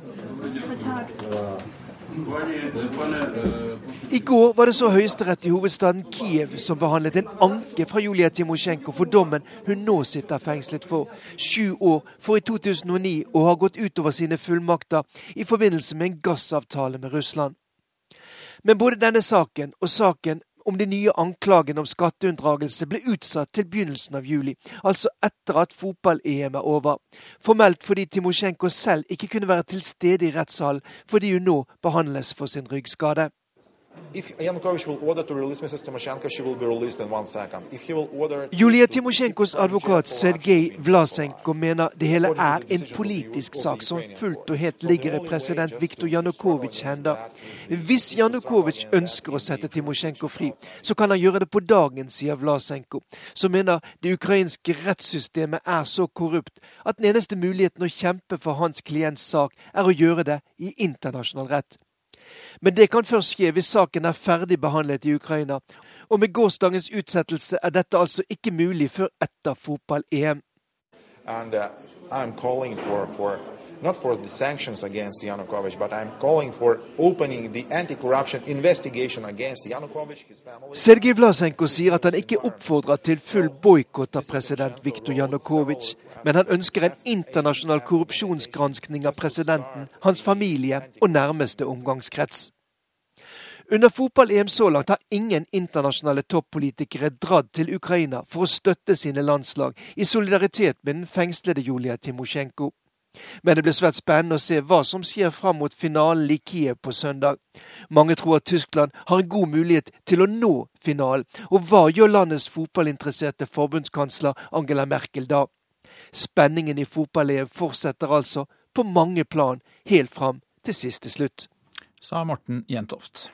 I går var det så Høyesterett i hovedstaden Kiev som behandlet en anke fra Julia Timosjenko for dommen hun nå sitter fengslet for. Sju år for i 2009 å ha gått utover sine fullmakter i forbindelse med en gassavtale med Russland. Men både denne saken og saken om de nye anklagene om skatteunndragelse ble utsatt til begynnelsen av juli, altså etter at fotball-EM er over. Formelt fordi Timosjenko selv ikke kunne være til stede i rettssalen fordi hun nå behandles for sin ryggskade. Julia Timosjenkos advokat Sergej Vlasenko mener det hele er en politisk sak som fullt og helt ligger i president Viktor Janukovitsjs hender. Hvis Janukovitsj ønsker å sette Timosjenko fri, så kan han gjøre det på dagen, sier Vlasenko, som mener det ukrainske rettssystemet er så korrupt at den eneste muligheten å kjempe for hans klients sak er å gjøre det i internasjonal rett. Men det kan først skje hvis saken er ferdig behandlet i Ukraina. Og med gårsdagens utsettelse er dette altså ikke mulig før etter fotball-EM. And uh, I'm for not for the sanctions against Yanukovych, but I'm calling for opening the anti-corruption investigation against Yanukovych, his family. Sergej Vlasenko sier at han ikke oppfordrer til full boikott av president Viktor Yanukovych, men han ønsker en internasjonal korrupsjonsgranskning av presidenten, hans familie og nærmeste omgangskrets. Under fotball-EM så langt har ingen internasjonale toppolitikere dratt til Ukraina for å støtte sine landslag i solidaritet med den fengslede Julia Timosjenko. Men det blir svært spennende å se hva som skjer fram mot finalen i Kiev på søndag. Mange tror at Tyskland har en god mulighet til å nå finalen. Og hva gjør landets fotballinteresserte forbundskansler Angela Merkel da? Spenningen i fotball-EM fortsetter altså på mange plan helt fram til siste slutt. Sa Morten Jentoft.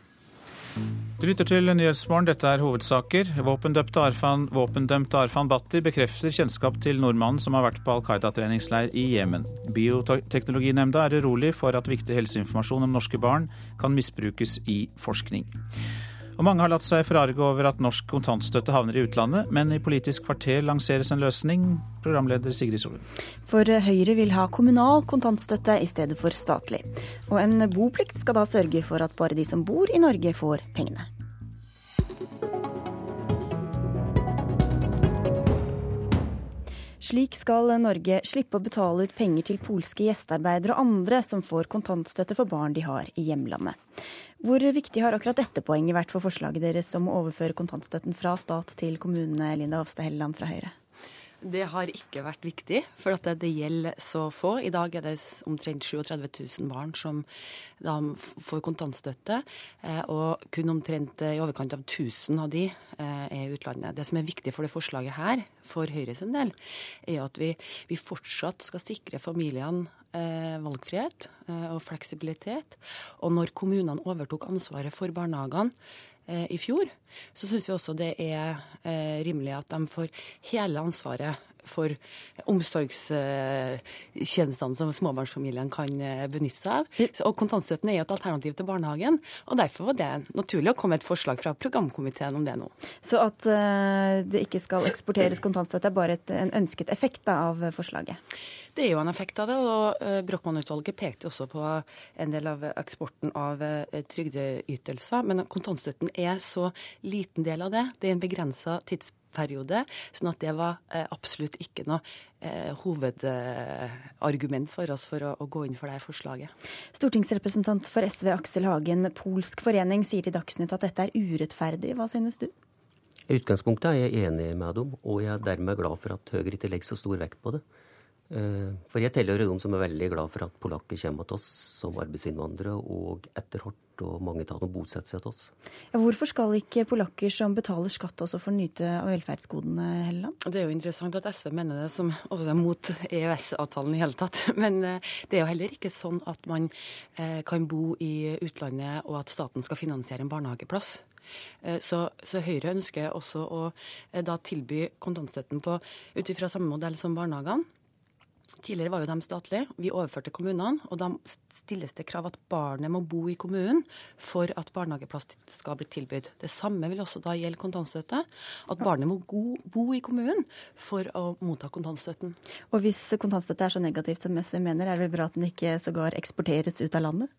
Du lytter til Nyhetsmorgen, dette er hovedsaker. Våpendømte Arfan, våpendømte Arfan Bhatti bekrefter kjennskap til nordmannen som har vært på Al Qaida-treningsleir i Jemen. Bioteknologinemnda er urolig for at viktig helseinformasjon om norske barn kan misbrukes i forskning. Og mange har latt seg forarge over at norsk kontantstøtte havner i utlandet, men i Politisk kvarter lanseres en løsning. Programleder Sigrid Solund. For Høyre vil ha kommunal kontantstøtte i stedet for statlig. Og en boplikt skal da sørge for at bare de som bor i Norge får pengene. Slik skal Norge slippe å betale ut penger til polske gjestearbeidere og andre som får kontantstøtte for barn de har i hjemlandet. Hvor viktig har akkurat dette poenget vært for forslaget deres om å overføre kontantstøtten fra stat til kommunene, Linda Hofstad Helleland fra Høyre? Det har ikke vært viktig, for at det gjelder så få. I dag er det omtrent 37 000 barn som får kontantstøtte, eh, og kun omtrent i overkant av 1000 av de eh, er i utlandet. Det som er viktig for det forslaget her, for Høyres del, er at vi, vi fortsatt skal sikre familiene eh, valgfrihet eh, og fleksibilitet. Og når kommunene overtok ansvaret for barnehagene eh, i fjor, så syns vi også det er eh, rimelig at de får hele ansvaret for omsorgstjenestene som småbarnsfamiliene kan eh, benytte seg av. Og Kontantstøtten er jo et alternativ til barnehagen, og derfor var det naturlig å komme et forslag fra programkomiteen om det nå. Så at uh, det ikke skal eksporteres kontantstøtte er bare et, en ønsket effekt da, av forslaget? Det er jo en effekt av det. og uh, Brochmann-utvalget pekte også på en del av eksporten av trygdeytelser. Men kontantstøtten er så liten del av det. Det er en begrensa tidsperiode. Sånn at det var uh, absolutt ikke noe hovedargument for oss for å, å, gå inn for det forslaget. Stortingsrepresentant for SV Aksel Hagen, Polsk forening sier til Dagsnytt at dette er urettferdig. Hva synes du? I utgangspunktet er jeg enig med dem, og jeg er dermed glad for at Høyre ikke legger så stor vekt på det. For jeg tilhører dem som er veldig glad for at polakker kommer til oss som arbeidsinnvandrere, og etter hvert og mange av dem bosetter seg til oss. Ja, hvorfor skal ikke polakker som betaler skatt også få nyte av velferdsgodene, Helleland? Det er jo interessant at SV mener det som også er mot EØS-avtalen i hele tatt. Men det er jo heller ikke sånn at man kan bo i utlandet og at staten skal finansiere en barnehageplass. Så, så, Høyre ønsker også å da tilby kontantstøtten på ut ifra samme modell som barnehagene. Tidligere var jo de statlige. Vi overførte kommunene, og da stilles det krav at barnet må bo i kommunen for at barnehageplass skal bli tilbudt. Det samme vil også da gjelde kontantstøtte. At barnet må bo i kommunen for å motta kontantstøtten. Og hvis kontantstøtte er så negativt som SV mener, er det vel bra at den ikke sågar eksporteres ut av landet?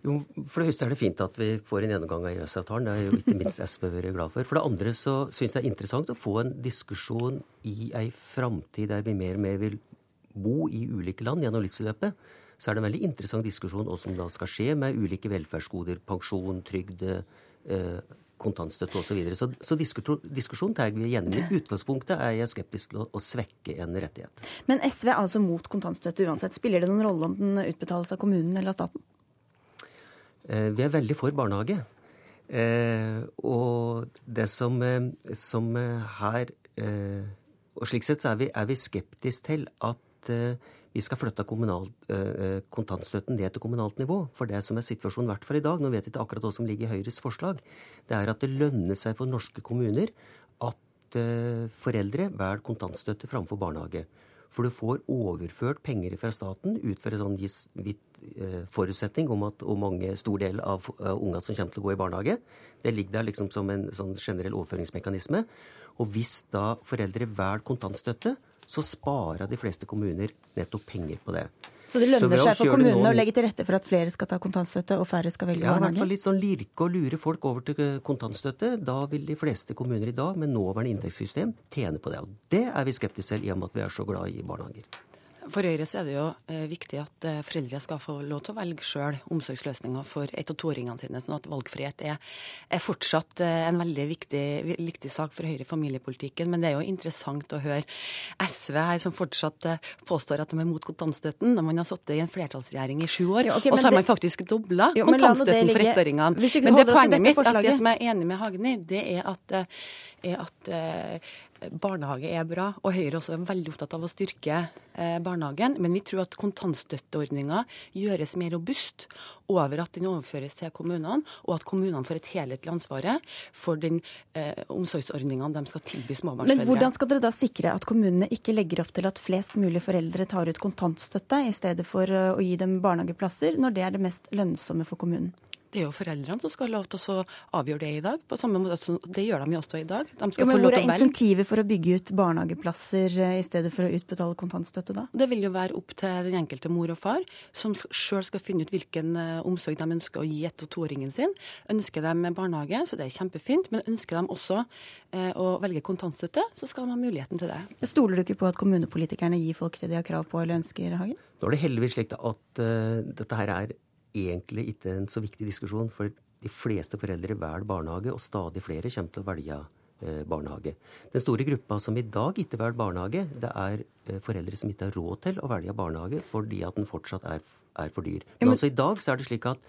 Jo, For det første er det fint at vi får en gjennomgang av EØS-avtalen. Det er jo ikke minst SV vært glad for. For det andre så syns jeg det er interessant å få en diskusjon i ei framtid der vi mer og mer vil bo i ulike land gjennom livsløpet, så er det en veldig interessant diskusjon hva som da skal skje med ulike velferdsgoder, pensjon, trygd, eh, kontantstøtte osv. Så, videre. så Så diskusjonen tar vi igjen. I utgangspunktet er jeg skeptisk til å, å, svekke en rettighet. Men SV er altså mot kontantstøtte uansett. Spiller det noen rolle om den utbetales av kommunen eller av staten? Eh, vi er veldig for barnehage. Eh, og det som, eh, som her eh, Og slik sett så er vi, er vi skeptiske til at Eh, vi skal flytte kommunal, eh, kontantstøtten ned til kommunalt nivå. For det som er situasjonen verdt fall i dag, nå vet jeg ikke akkurat hva som ligger i Høyres forslag, det er at det lønner seg for norske kommuner at eh, foreldre velger kontantstøtte framfor barnehage. For du får overført penger fra staten ut fra en sånn vidt eh, forutsetning om at hvor mange stor del av uh, unga som kommer til å gå i barnehage. Det ligger der liksom som en sånn generell overføringsmekanisme. Og hvis da foreldre velger kontantstøtte, så sparer de fleste kommuner nettopp penger på det. Så det lønner seg for kommunene å legge til rette for at flere skal ta kontantstøtte og færre skal velge ja, barnehage? Ja, i hvert fall litt sånn lirke og lure folk over til kontantstøtte. Da vil de fleste kommuner i dag med nåværende inntektssystem tjene på det. Og det er vi skeptiske til, i og med at vi er så glad i barnehager. For Høyre er det jo eh, viktig at eh, foreldre skal få lov til å velge sjøl omsorgsløsninger for ett- og toåringene sine, sånn at valgfrihet er, er fortsatt eh, en veldig viktig, viktig, sak for Høyre i familiepolitikken. Men det er jo interessant å høre SV her som fortsatt påstår at de er mot kontantstøtten, når man har sittet i en flertallsregjering i sju år. ja, okay, og så har det... man faktisk dobla kontantstøtten for ettåringene. Men det poenget mitt, at det som jeg er enig med Hagen i, det er at, er at barnehage er bra, og Høyre også er veldig opptatt av å styrke eh, barnehagen. Men vi tror at kontantstøtteordninga gjøres mer robust over at den overføres til kommunene, og at kommunene får et helhetlig ansvar for den eh, omsorgsordningene de skal tilby småbarnsforeldre. Men hvordan skal dere da sikre at kommunene ikke legger opp til at flest mulig foreldre tar ut kontantstøtte i stedet for eh, å gi dem barnehageplasser, når det er det mest lønnsomme for kommunen? Det er jo foreldrene som skal ha lov til å avgjøre det i dag. på samme måte Det gjør de jo også i dag. Jo, men Hvor er insentivet for å bygge ut barnehageplasser eh, i stedet for å utbetale kontantstøtte da? Det vil jo være opp til den enkelte mor og far, som sjøl skal finne ut hvilken eh, omsorg de ønsker å gi ett- og toåringen sin. Ønsker de barnehage, så det er kjempefint. Men ønsker de også eh, å velge kontantstøtte, så skal de ha muligheten til det. Stoler du ikke på at kommunepolitikerne gir folk det de har krav på eller ønsker, Hagen? Nå er det heldigvis slik at uh, dette her er egentlig ikke en så viktig diskusjon, for de fleste foreldre velger barnehage, og stadig flere kommer til å velge eh, barnehage. Den store gruppa som i dag ikke velger barnehage, det er eh, foreldre som ikke har råd til å velge barnehage fordi at den fortsatt er, er for dyr. Men altså i dag så er det slik at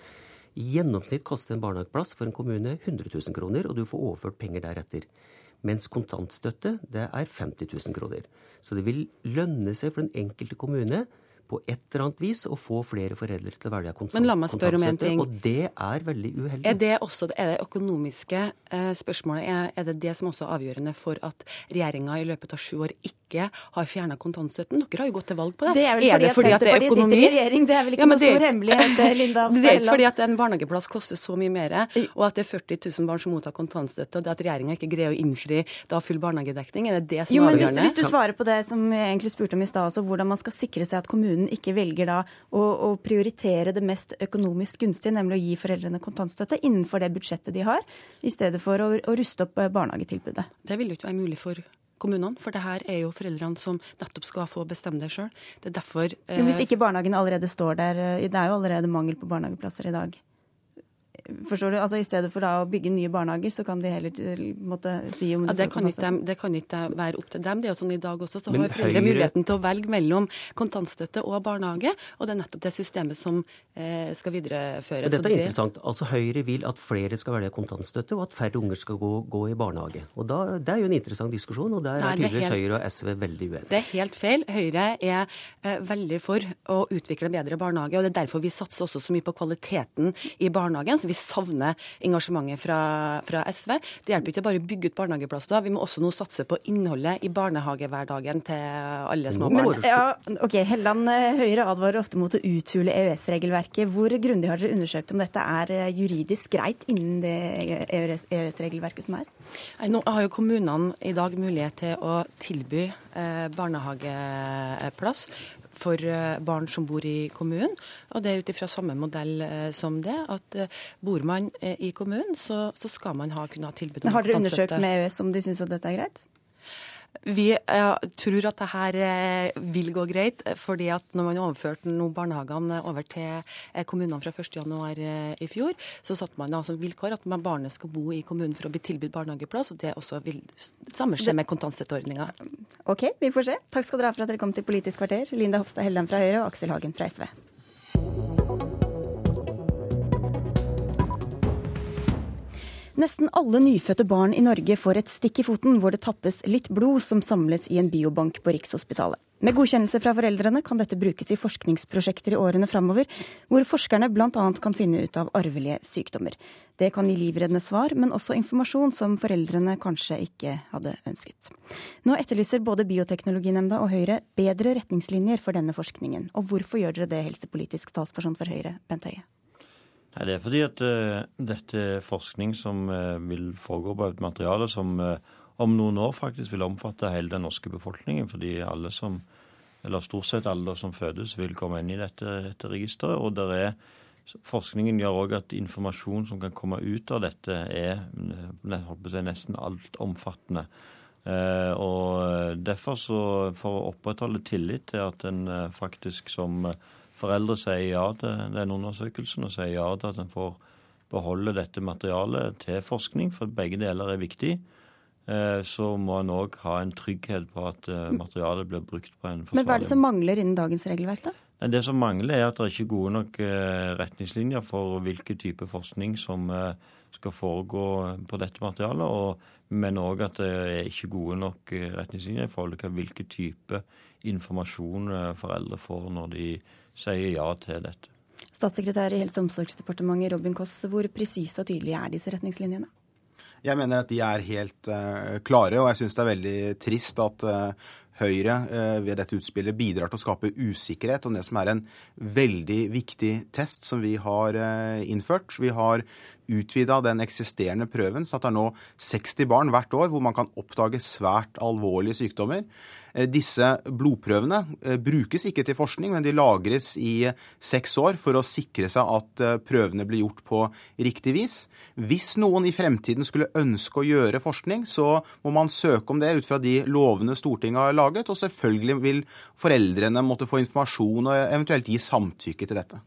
i gjennomsnitt koster en barnehageplass for en kommune 100 000 kroner, og du får overført penger deretter. Mens kontantstøtte det er 50 000 kroner. Så det vil lønne seg for den enkelte kommune på et eller annet vis å få flere foreldre til å velge Men la meg spørre om en ting. Og det er veldig uheldig. Er det også er det økonomiske eh, spørsmålet er, er, det det som også er avgjørende for at regjeringa i løpet av sju år ikke har fjerna kontantstøtten? Dere har jo gått til valg på det. Det er vel er fordi, det fordi at Senterpartiet sitter i regjering, det er vel ikke ja, noe stor hemmelighet, eh, Linda Det er fordi at en barnehageplass koster så mye mer, og at det er 40 000 barn som mottar kontantstøtte, og det at regjeringa ikke greier å innfri da full barnehagedekning, er det det som jo, er avgjørende? Hvis, hvis, du svarer på det som jeg egentlig spurte om i stad, altså hvordan man skal sikre seg at kommunen ikke velger da å, å, prioritere det mest økonomisk gunstige, nemlig å gi foreldrene kontantstøtte innenfor det budsjettet de har, i stedet for å, å ruste opp eh, barnehagetilbudet. Det vil jo ikke være mulig for kommunene, for det her er jo foreldrene som nettopp skal få bestemme det sjøl. Det er derfor eh... Hvis ikke barnehagen allerede står der, eh, det er jo allerede mangel på barnehageplasser i dag. Forstår du? Altså I stedet for da å bygge nye barnehager, så kan de heller måtte si om ja, det, kan ikke, det kan ikke være opp til dem. Det er jo sånn i dag også, så Men har foreldre høyre... muligheten til å velge mellom kontantstøtte og barnehage. Og det er nettopp det systemet som eh, skal videreføres. Dette er det... interessant. Altså Høyre vil at flere skal velge kontantstøtte, og at færre unger skal gå, gå i barnehage. Og da, Det er jo en interessant diskusjon, og der Nei, er tydeligvis helt... Høyre og SV veldig uenige. Det er helt feil. Høyre er eh, veldig for å utvikle en bedre barnehage, og det er derfor vi satser også så mye på kvaliteten i barnehagen. så vi savner engasjementet fra, fra, SV. Det hjelper ikke bare å bygge ut barnehageplasser, vi må også nå satse på innholdet i barnehagehverdagen til alle små barn. Ja, ok, Helland eh, Høyre advarer ofte mot å uthule EØS-regelverket. Hvor grundig har dere undersøkt om dette er eh, juridisk greit innen det EØS-regelverket som er? Nå har jo kommunene i dag mulighet til å tilby eh, barnehageplass for eh, barn som bor i kommunen. Og det er ut ifra samme modell eh, som det, at eh, bor man i kommunen, så, så skal man ha, kunne ha tilbud om Men Har dere undersøkt med EØS om de syns at dette er greit? Vi ja, tror at det her uh, vil gå greit, fordi at når man overførte noen barnehagene over til uh, kommunene fra 1.1 i fjor, så satte man altså vilkår at barnet skal bo i kommunen for å bli tilbudt barnehageplass. og Det også vil samme skje med kontantstøtteordninga. OK, vi får se. Takk skal dere ha for at dere kom til Politisk kvarter. Linda Hofstad Helleland fra Høyre og Aksel Hagen fra SV. Nesten alle nyfødte barn i Norge får et stikk i foten hvor det tappes litt blod som samles i en biobank på Rikshospitalet. Med godkjennelse fra foreldrene kan dette brukes i forskningsprosjekter i årene framover, hvor forskerne bl.a. kan finne ut av arvelige sykdommer. Det kan gi livreddende svar, men også informasjon som foreldrene kanskje ikke hadde ønsket. Nå etterlyser både Bioteknologinemnda og Høyre bedre retningslinjer for denne forskningen. Og hvorfor gjør dere det, helsepolitisk talsperson for Høyre, Bent Høie? Nei, Det er fordi at uh, dette er forskning som uh, vil foregå på et materiale som uh, om noen år faktisk vil omfatte hele den norske befolkningen. Fordi alle som, eller stort sett alle som fødes, vil komme inn i dette, dette registeret. Og der er, forskningen gjør òg at informasjon som kan komme ut av dette, er si, nesten altomfattende. Uh, og derfor så, For å opprettholde tillit til at en faktisk som foreldre sier ja til den undersøkelsen og sier ja til at en får beholde dette materialet til forskning, for begge deler er viktig, eh, så må en òg ha en trygghet på at eh, materialet blir brukt på en forsvarlig måte. Men hva er det som mangler innen dagens regelverk, da? Det som mangler, er at det er ikke gode nok eh, retningslinjer for hvilken type forskning som skal foregå på dette materialet. Men òg at det er ikke gode nok retningslinjer i forhold til hvilken type informasjon foreldre får når de sier ja til dette. Statssekretær i Helse- og omsorgsdepartementet Robin Koss, hvor presise og tydelige er disse retningslinjene? Jeg mener at de er helt uh, klare, og jeg syns det er veldig trist at uh, Høyre uh, ved dette utspillet bidrar til å skape usikkerhet om det som er en veldig viktig test som vi har innført. Vi har utvida den eksisterende prøven, så at det er nå 60 barn hvert år hvor man kan oppdage svært alvorlige sykdommer. Eh, disse blodprøvene eh, brukes ikke til forskning, men de lagres i seks år for å sikre seg at eh, prøvene blir gjort på riktig vis. Hvis noen i fremtiden skulle ønske å gjøre forskning, så må man søke om det ut fra de lovene Stortinget har laget, og selvfølgelig vil foreldrene måtte få informasjon og eventuelt gi samtykke til dette.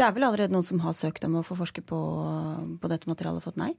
Det er vel allerede noen som har søkt om å få forske på, på dette materialet og fått nei?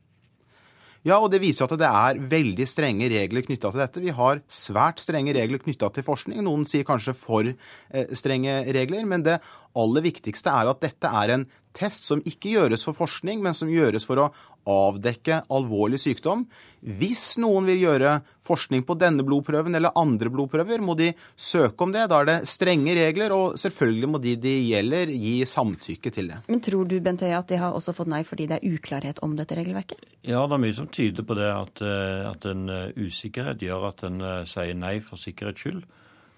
Ja, og det viser at det er veldig strenge regler knytta til dette. Vi har svært strenge regler knytta til forskning. Noen sier kanskje for eh, strenge regler. Men det aller viktigste er jo at dette er en test som ikke gjøres for forskning, men som gjøres for å avdekke alvorlig sykdom. Hvis noen vil gjøre forskning på denne blodprøven eller andre blodprøver, må de søke om det. Da er det strenge regler, og selvfølgelig må de de gjelder, gi samtykke til det. Men tror du Bent Høie, at de har også fått nei fordi det er uklarhet om dette regelverket? Ja, det er mye som tyder på det, at, eh, at en eh, usikkerhet gjør at en eh, sier nei for sikkerhets skyld.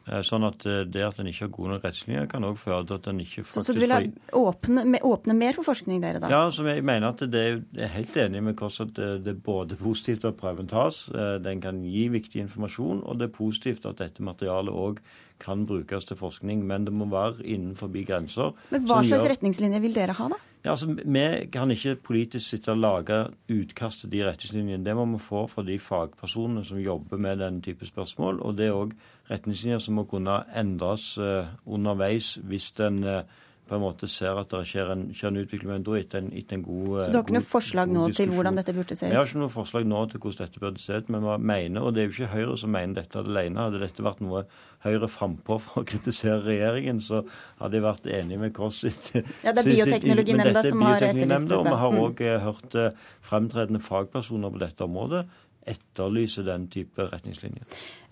Eh, sånn at eh, det at en ikke har gode nok retningslinjer, kan òg føre til at en ikke faktisk Så, så du vil åpne, åpne, mer for forskning, dere da? Ja, som jeg mener at det er helt enig med oss at det er både positivt at prøven tas, eh, den kan gi viktig informasjon, og det er positivt at dette materialet òg kan brukes til forskning. Men det må være innenfor grenser. Men hva slags gjør... retningslinjer vil dere ha, da? Ja, altså, Vi kan ikke politisk sitte og lage utkast til de retningslinjene. Det må vi få fra de fagpersonene som jobber med den type spørsmål. Og det er òg retningslinjer som må kunne endres uh, underveis hvis den uh, på en måte ser at det skjer en, skjer en utvikling, men da etter en, etter en god Så du har ikke noe forslag nå til hvordan dette burde se ut? Vi har ikke noe forslag nå til hvordan dette burde se ut, men vi mener, og det er jo ikke Høyre som mener dette alene. Hadde dette vært noe Høyre frampå for å kritisere regjeringen, så hadde jeg vært enig med Kåss sitt Ja, det er Bioteknologinemnda som har etterlyst dette. Og vi har òg mm. hørt eh, fremtredende fagpersoner på dette området etterlyser den type retningslinjer.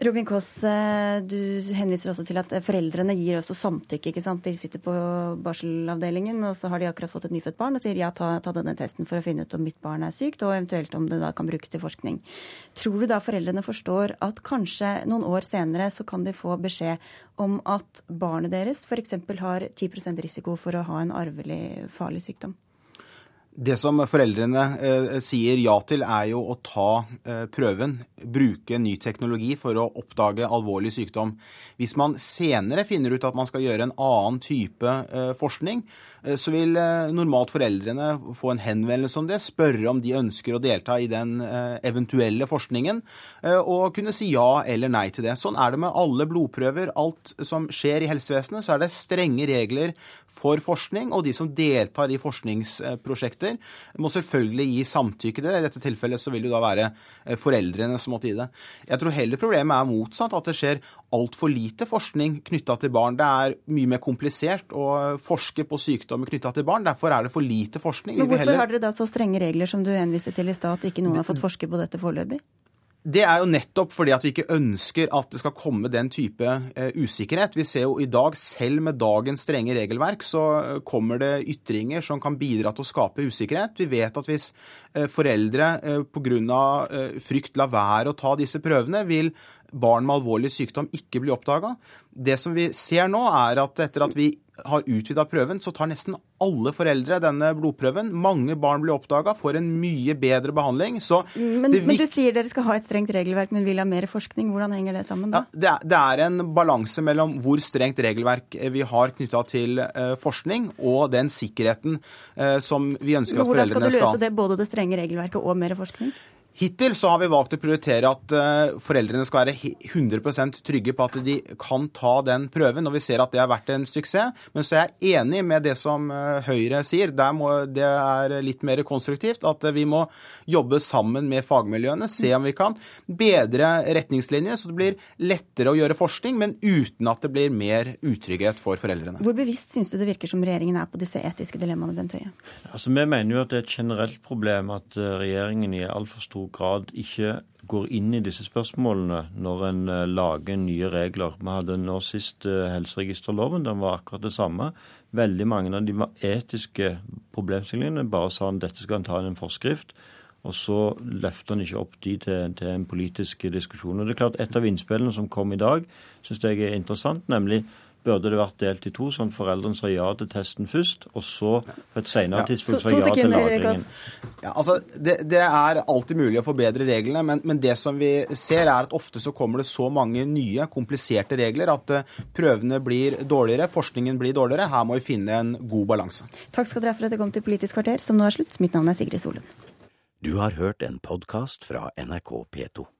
Robin Koss, eh, du henviser også til at foreldrene gir også samtykke. ikke sant? De sitter på barselavdelingen, og så har de akkurat fått et nyfødt barn og sier ja, ta, ta, denne testen for å finne ut om mitt barn er sykt, og eventuelt om det da kan brukes til forskning. Tror du da foreldrene forstår at kanskje noen år senere så kan de få beskjed om at barnet deres f.eks. har 10% risiko for å ha en arvelig farlig sykdom? Det som foreldrene eh, sier ja til, er jo å ta eh, prøven, bruke ny teknologi for å oppdage alvorlig sykdom. Hvis man senere finner ut at man skal gjøre en annen type eh, forskning, så vil eh, normalt foreldrene få en henvendelse om det, spørre om de ønsker å delta i den eh, eventuelle forskningen, og kunne si ja eller nei til det. Sånn er det med alle blodprøver. Alt som skjer i helsevesenet, så er det strenge regler for forskning, og de som deltar i forskningsprosjekter må selvfølgelig gi samtykke til det. I dette tilfellet så vil det da være eh, foreldrene som måtte gi det. Jeg tror heller problemet er motsatt, at det skjer altfor lite forskning knytta til barn. Det er mye mer komplisert å forske på sykdommer knytta til barn. Derfor er det for lite forskning. Men hvorfor heller... har dere da så strenge regler som du henviser til i stad, at ikke noen har fått forske på dette foreløpig? Det er jo nettopp fordi at vi ikke ønsker at det skal komme den type eh, usikkerhet. Vi ser jo i dag, selv med dagens strenge regelverk, så eh, kommer det ytringer som kan bidra til å skape usikkerhet. Vi vet at hvis eh, foreldre eh, pga. Frykt lar være å ta disse prøvene, vil barn med alvorlig sykdom ikke blir oppdaga. Det som vi ser nå, er at etter at vi har utvida prøven, så tar nesten alle foreldre denne blodprøven. Mange barn blir oppdaga, får en mye bedre behandling. Men, men, du sier dere skal ha et strengt regelverk, men vil ha mer forskning. Hvordan henger det sammen da? Ja, det, er, det, er, en balanse mellom hvor strengt regelverk vi har knytta til uh, forskning, og den sikkerheten uh, som vi ønsker at foreldrene skal Hvordan skal du løse det, både det strenge regelverket og mer forskning? Hittil så har vi valgt å prioritere at uh, foreldrene skal være 100% trygge på at de kan ta den prøven, og vi ser at det har vært en suksess. Men så er jeg enig med det som uh, Høyre sier. Må, det er litt mer konstruktivt. At uh, vi må jobbe sammen med fagmiljøene, se om vi kan bedre retningslinjer, så det blir lettere å gjøre forskning, men uten at det blir mer utrygghet for foreldrene. Hvor bevisst syns du det virker som regjeringen er på disse etiske dilemmaene, Bent Høie? Altså, vi mener jo at det er et generelt problem at regjeringen i altfor stor stor grad ikke går inn i disse spørsmålene når en eh, lager nye regler. Vi hadde nå sist eh, helseregisterloven. Den var akkurat det samme. Veldig mange av de etiske problemstillingene bare sa at dette skal en ta inn en forskrift. Og så løfter en ikke opp de til, til, en politisk diskusjon. Og det er klart Et av innspillene som kom i dag, syns jeg er interessant, nemlig burde det vært delt i to, sånn at foreldrene sa ja til testen først, og så på et senere ja. tidspunkt sa ja til lagringen. Ja, altså, det, det, er alltid mulig å forbedre reglene, men, men, det som vi ser er at ofte så kommer det så mange nye, kompliserte regler at uh, prøvene blir dårligere, forskningen blir dårligere. Her må vi finne en god balanse. Takk skal dere ha for at dere kom til Politisk kvarter, som nå er slutt. Mitt navn er Sigrid Solund. Du har hørt en podkast fra NRK P2.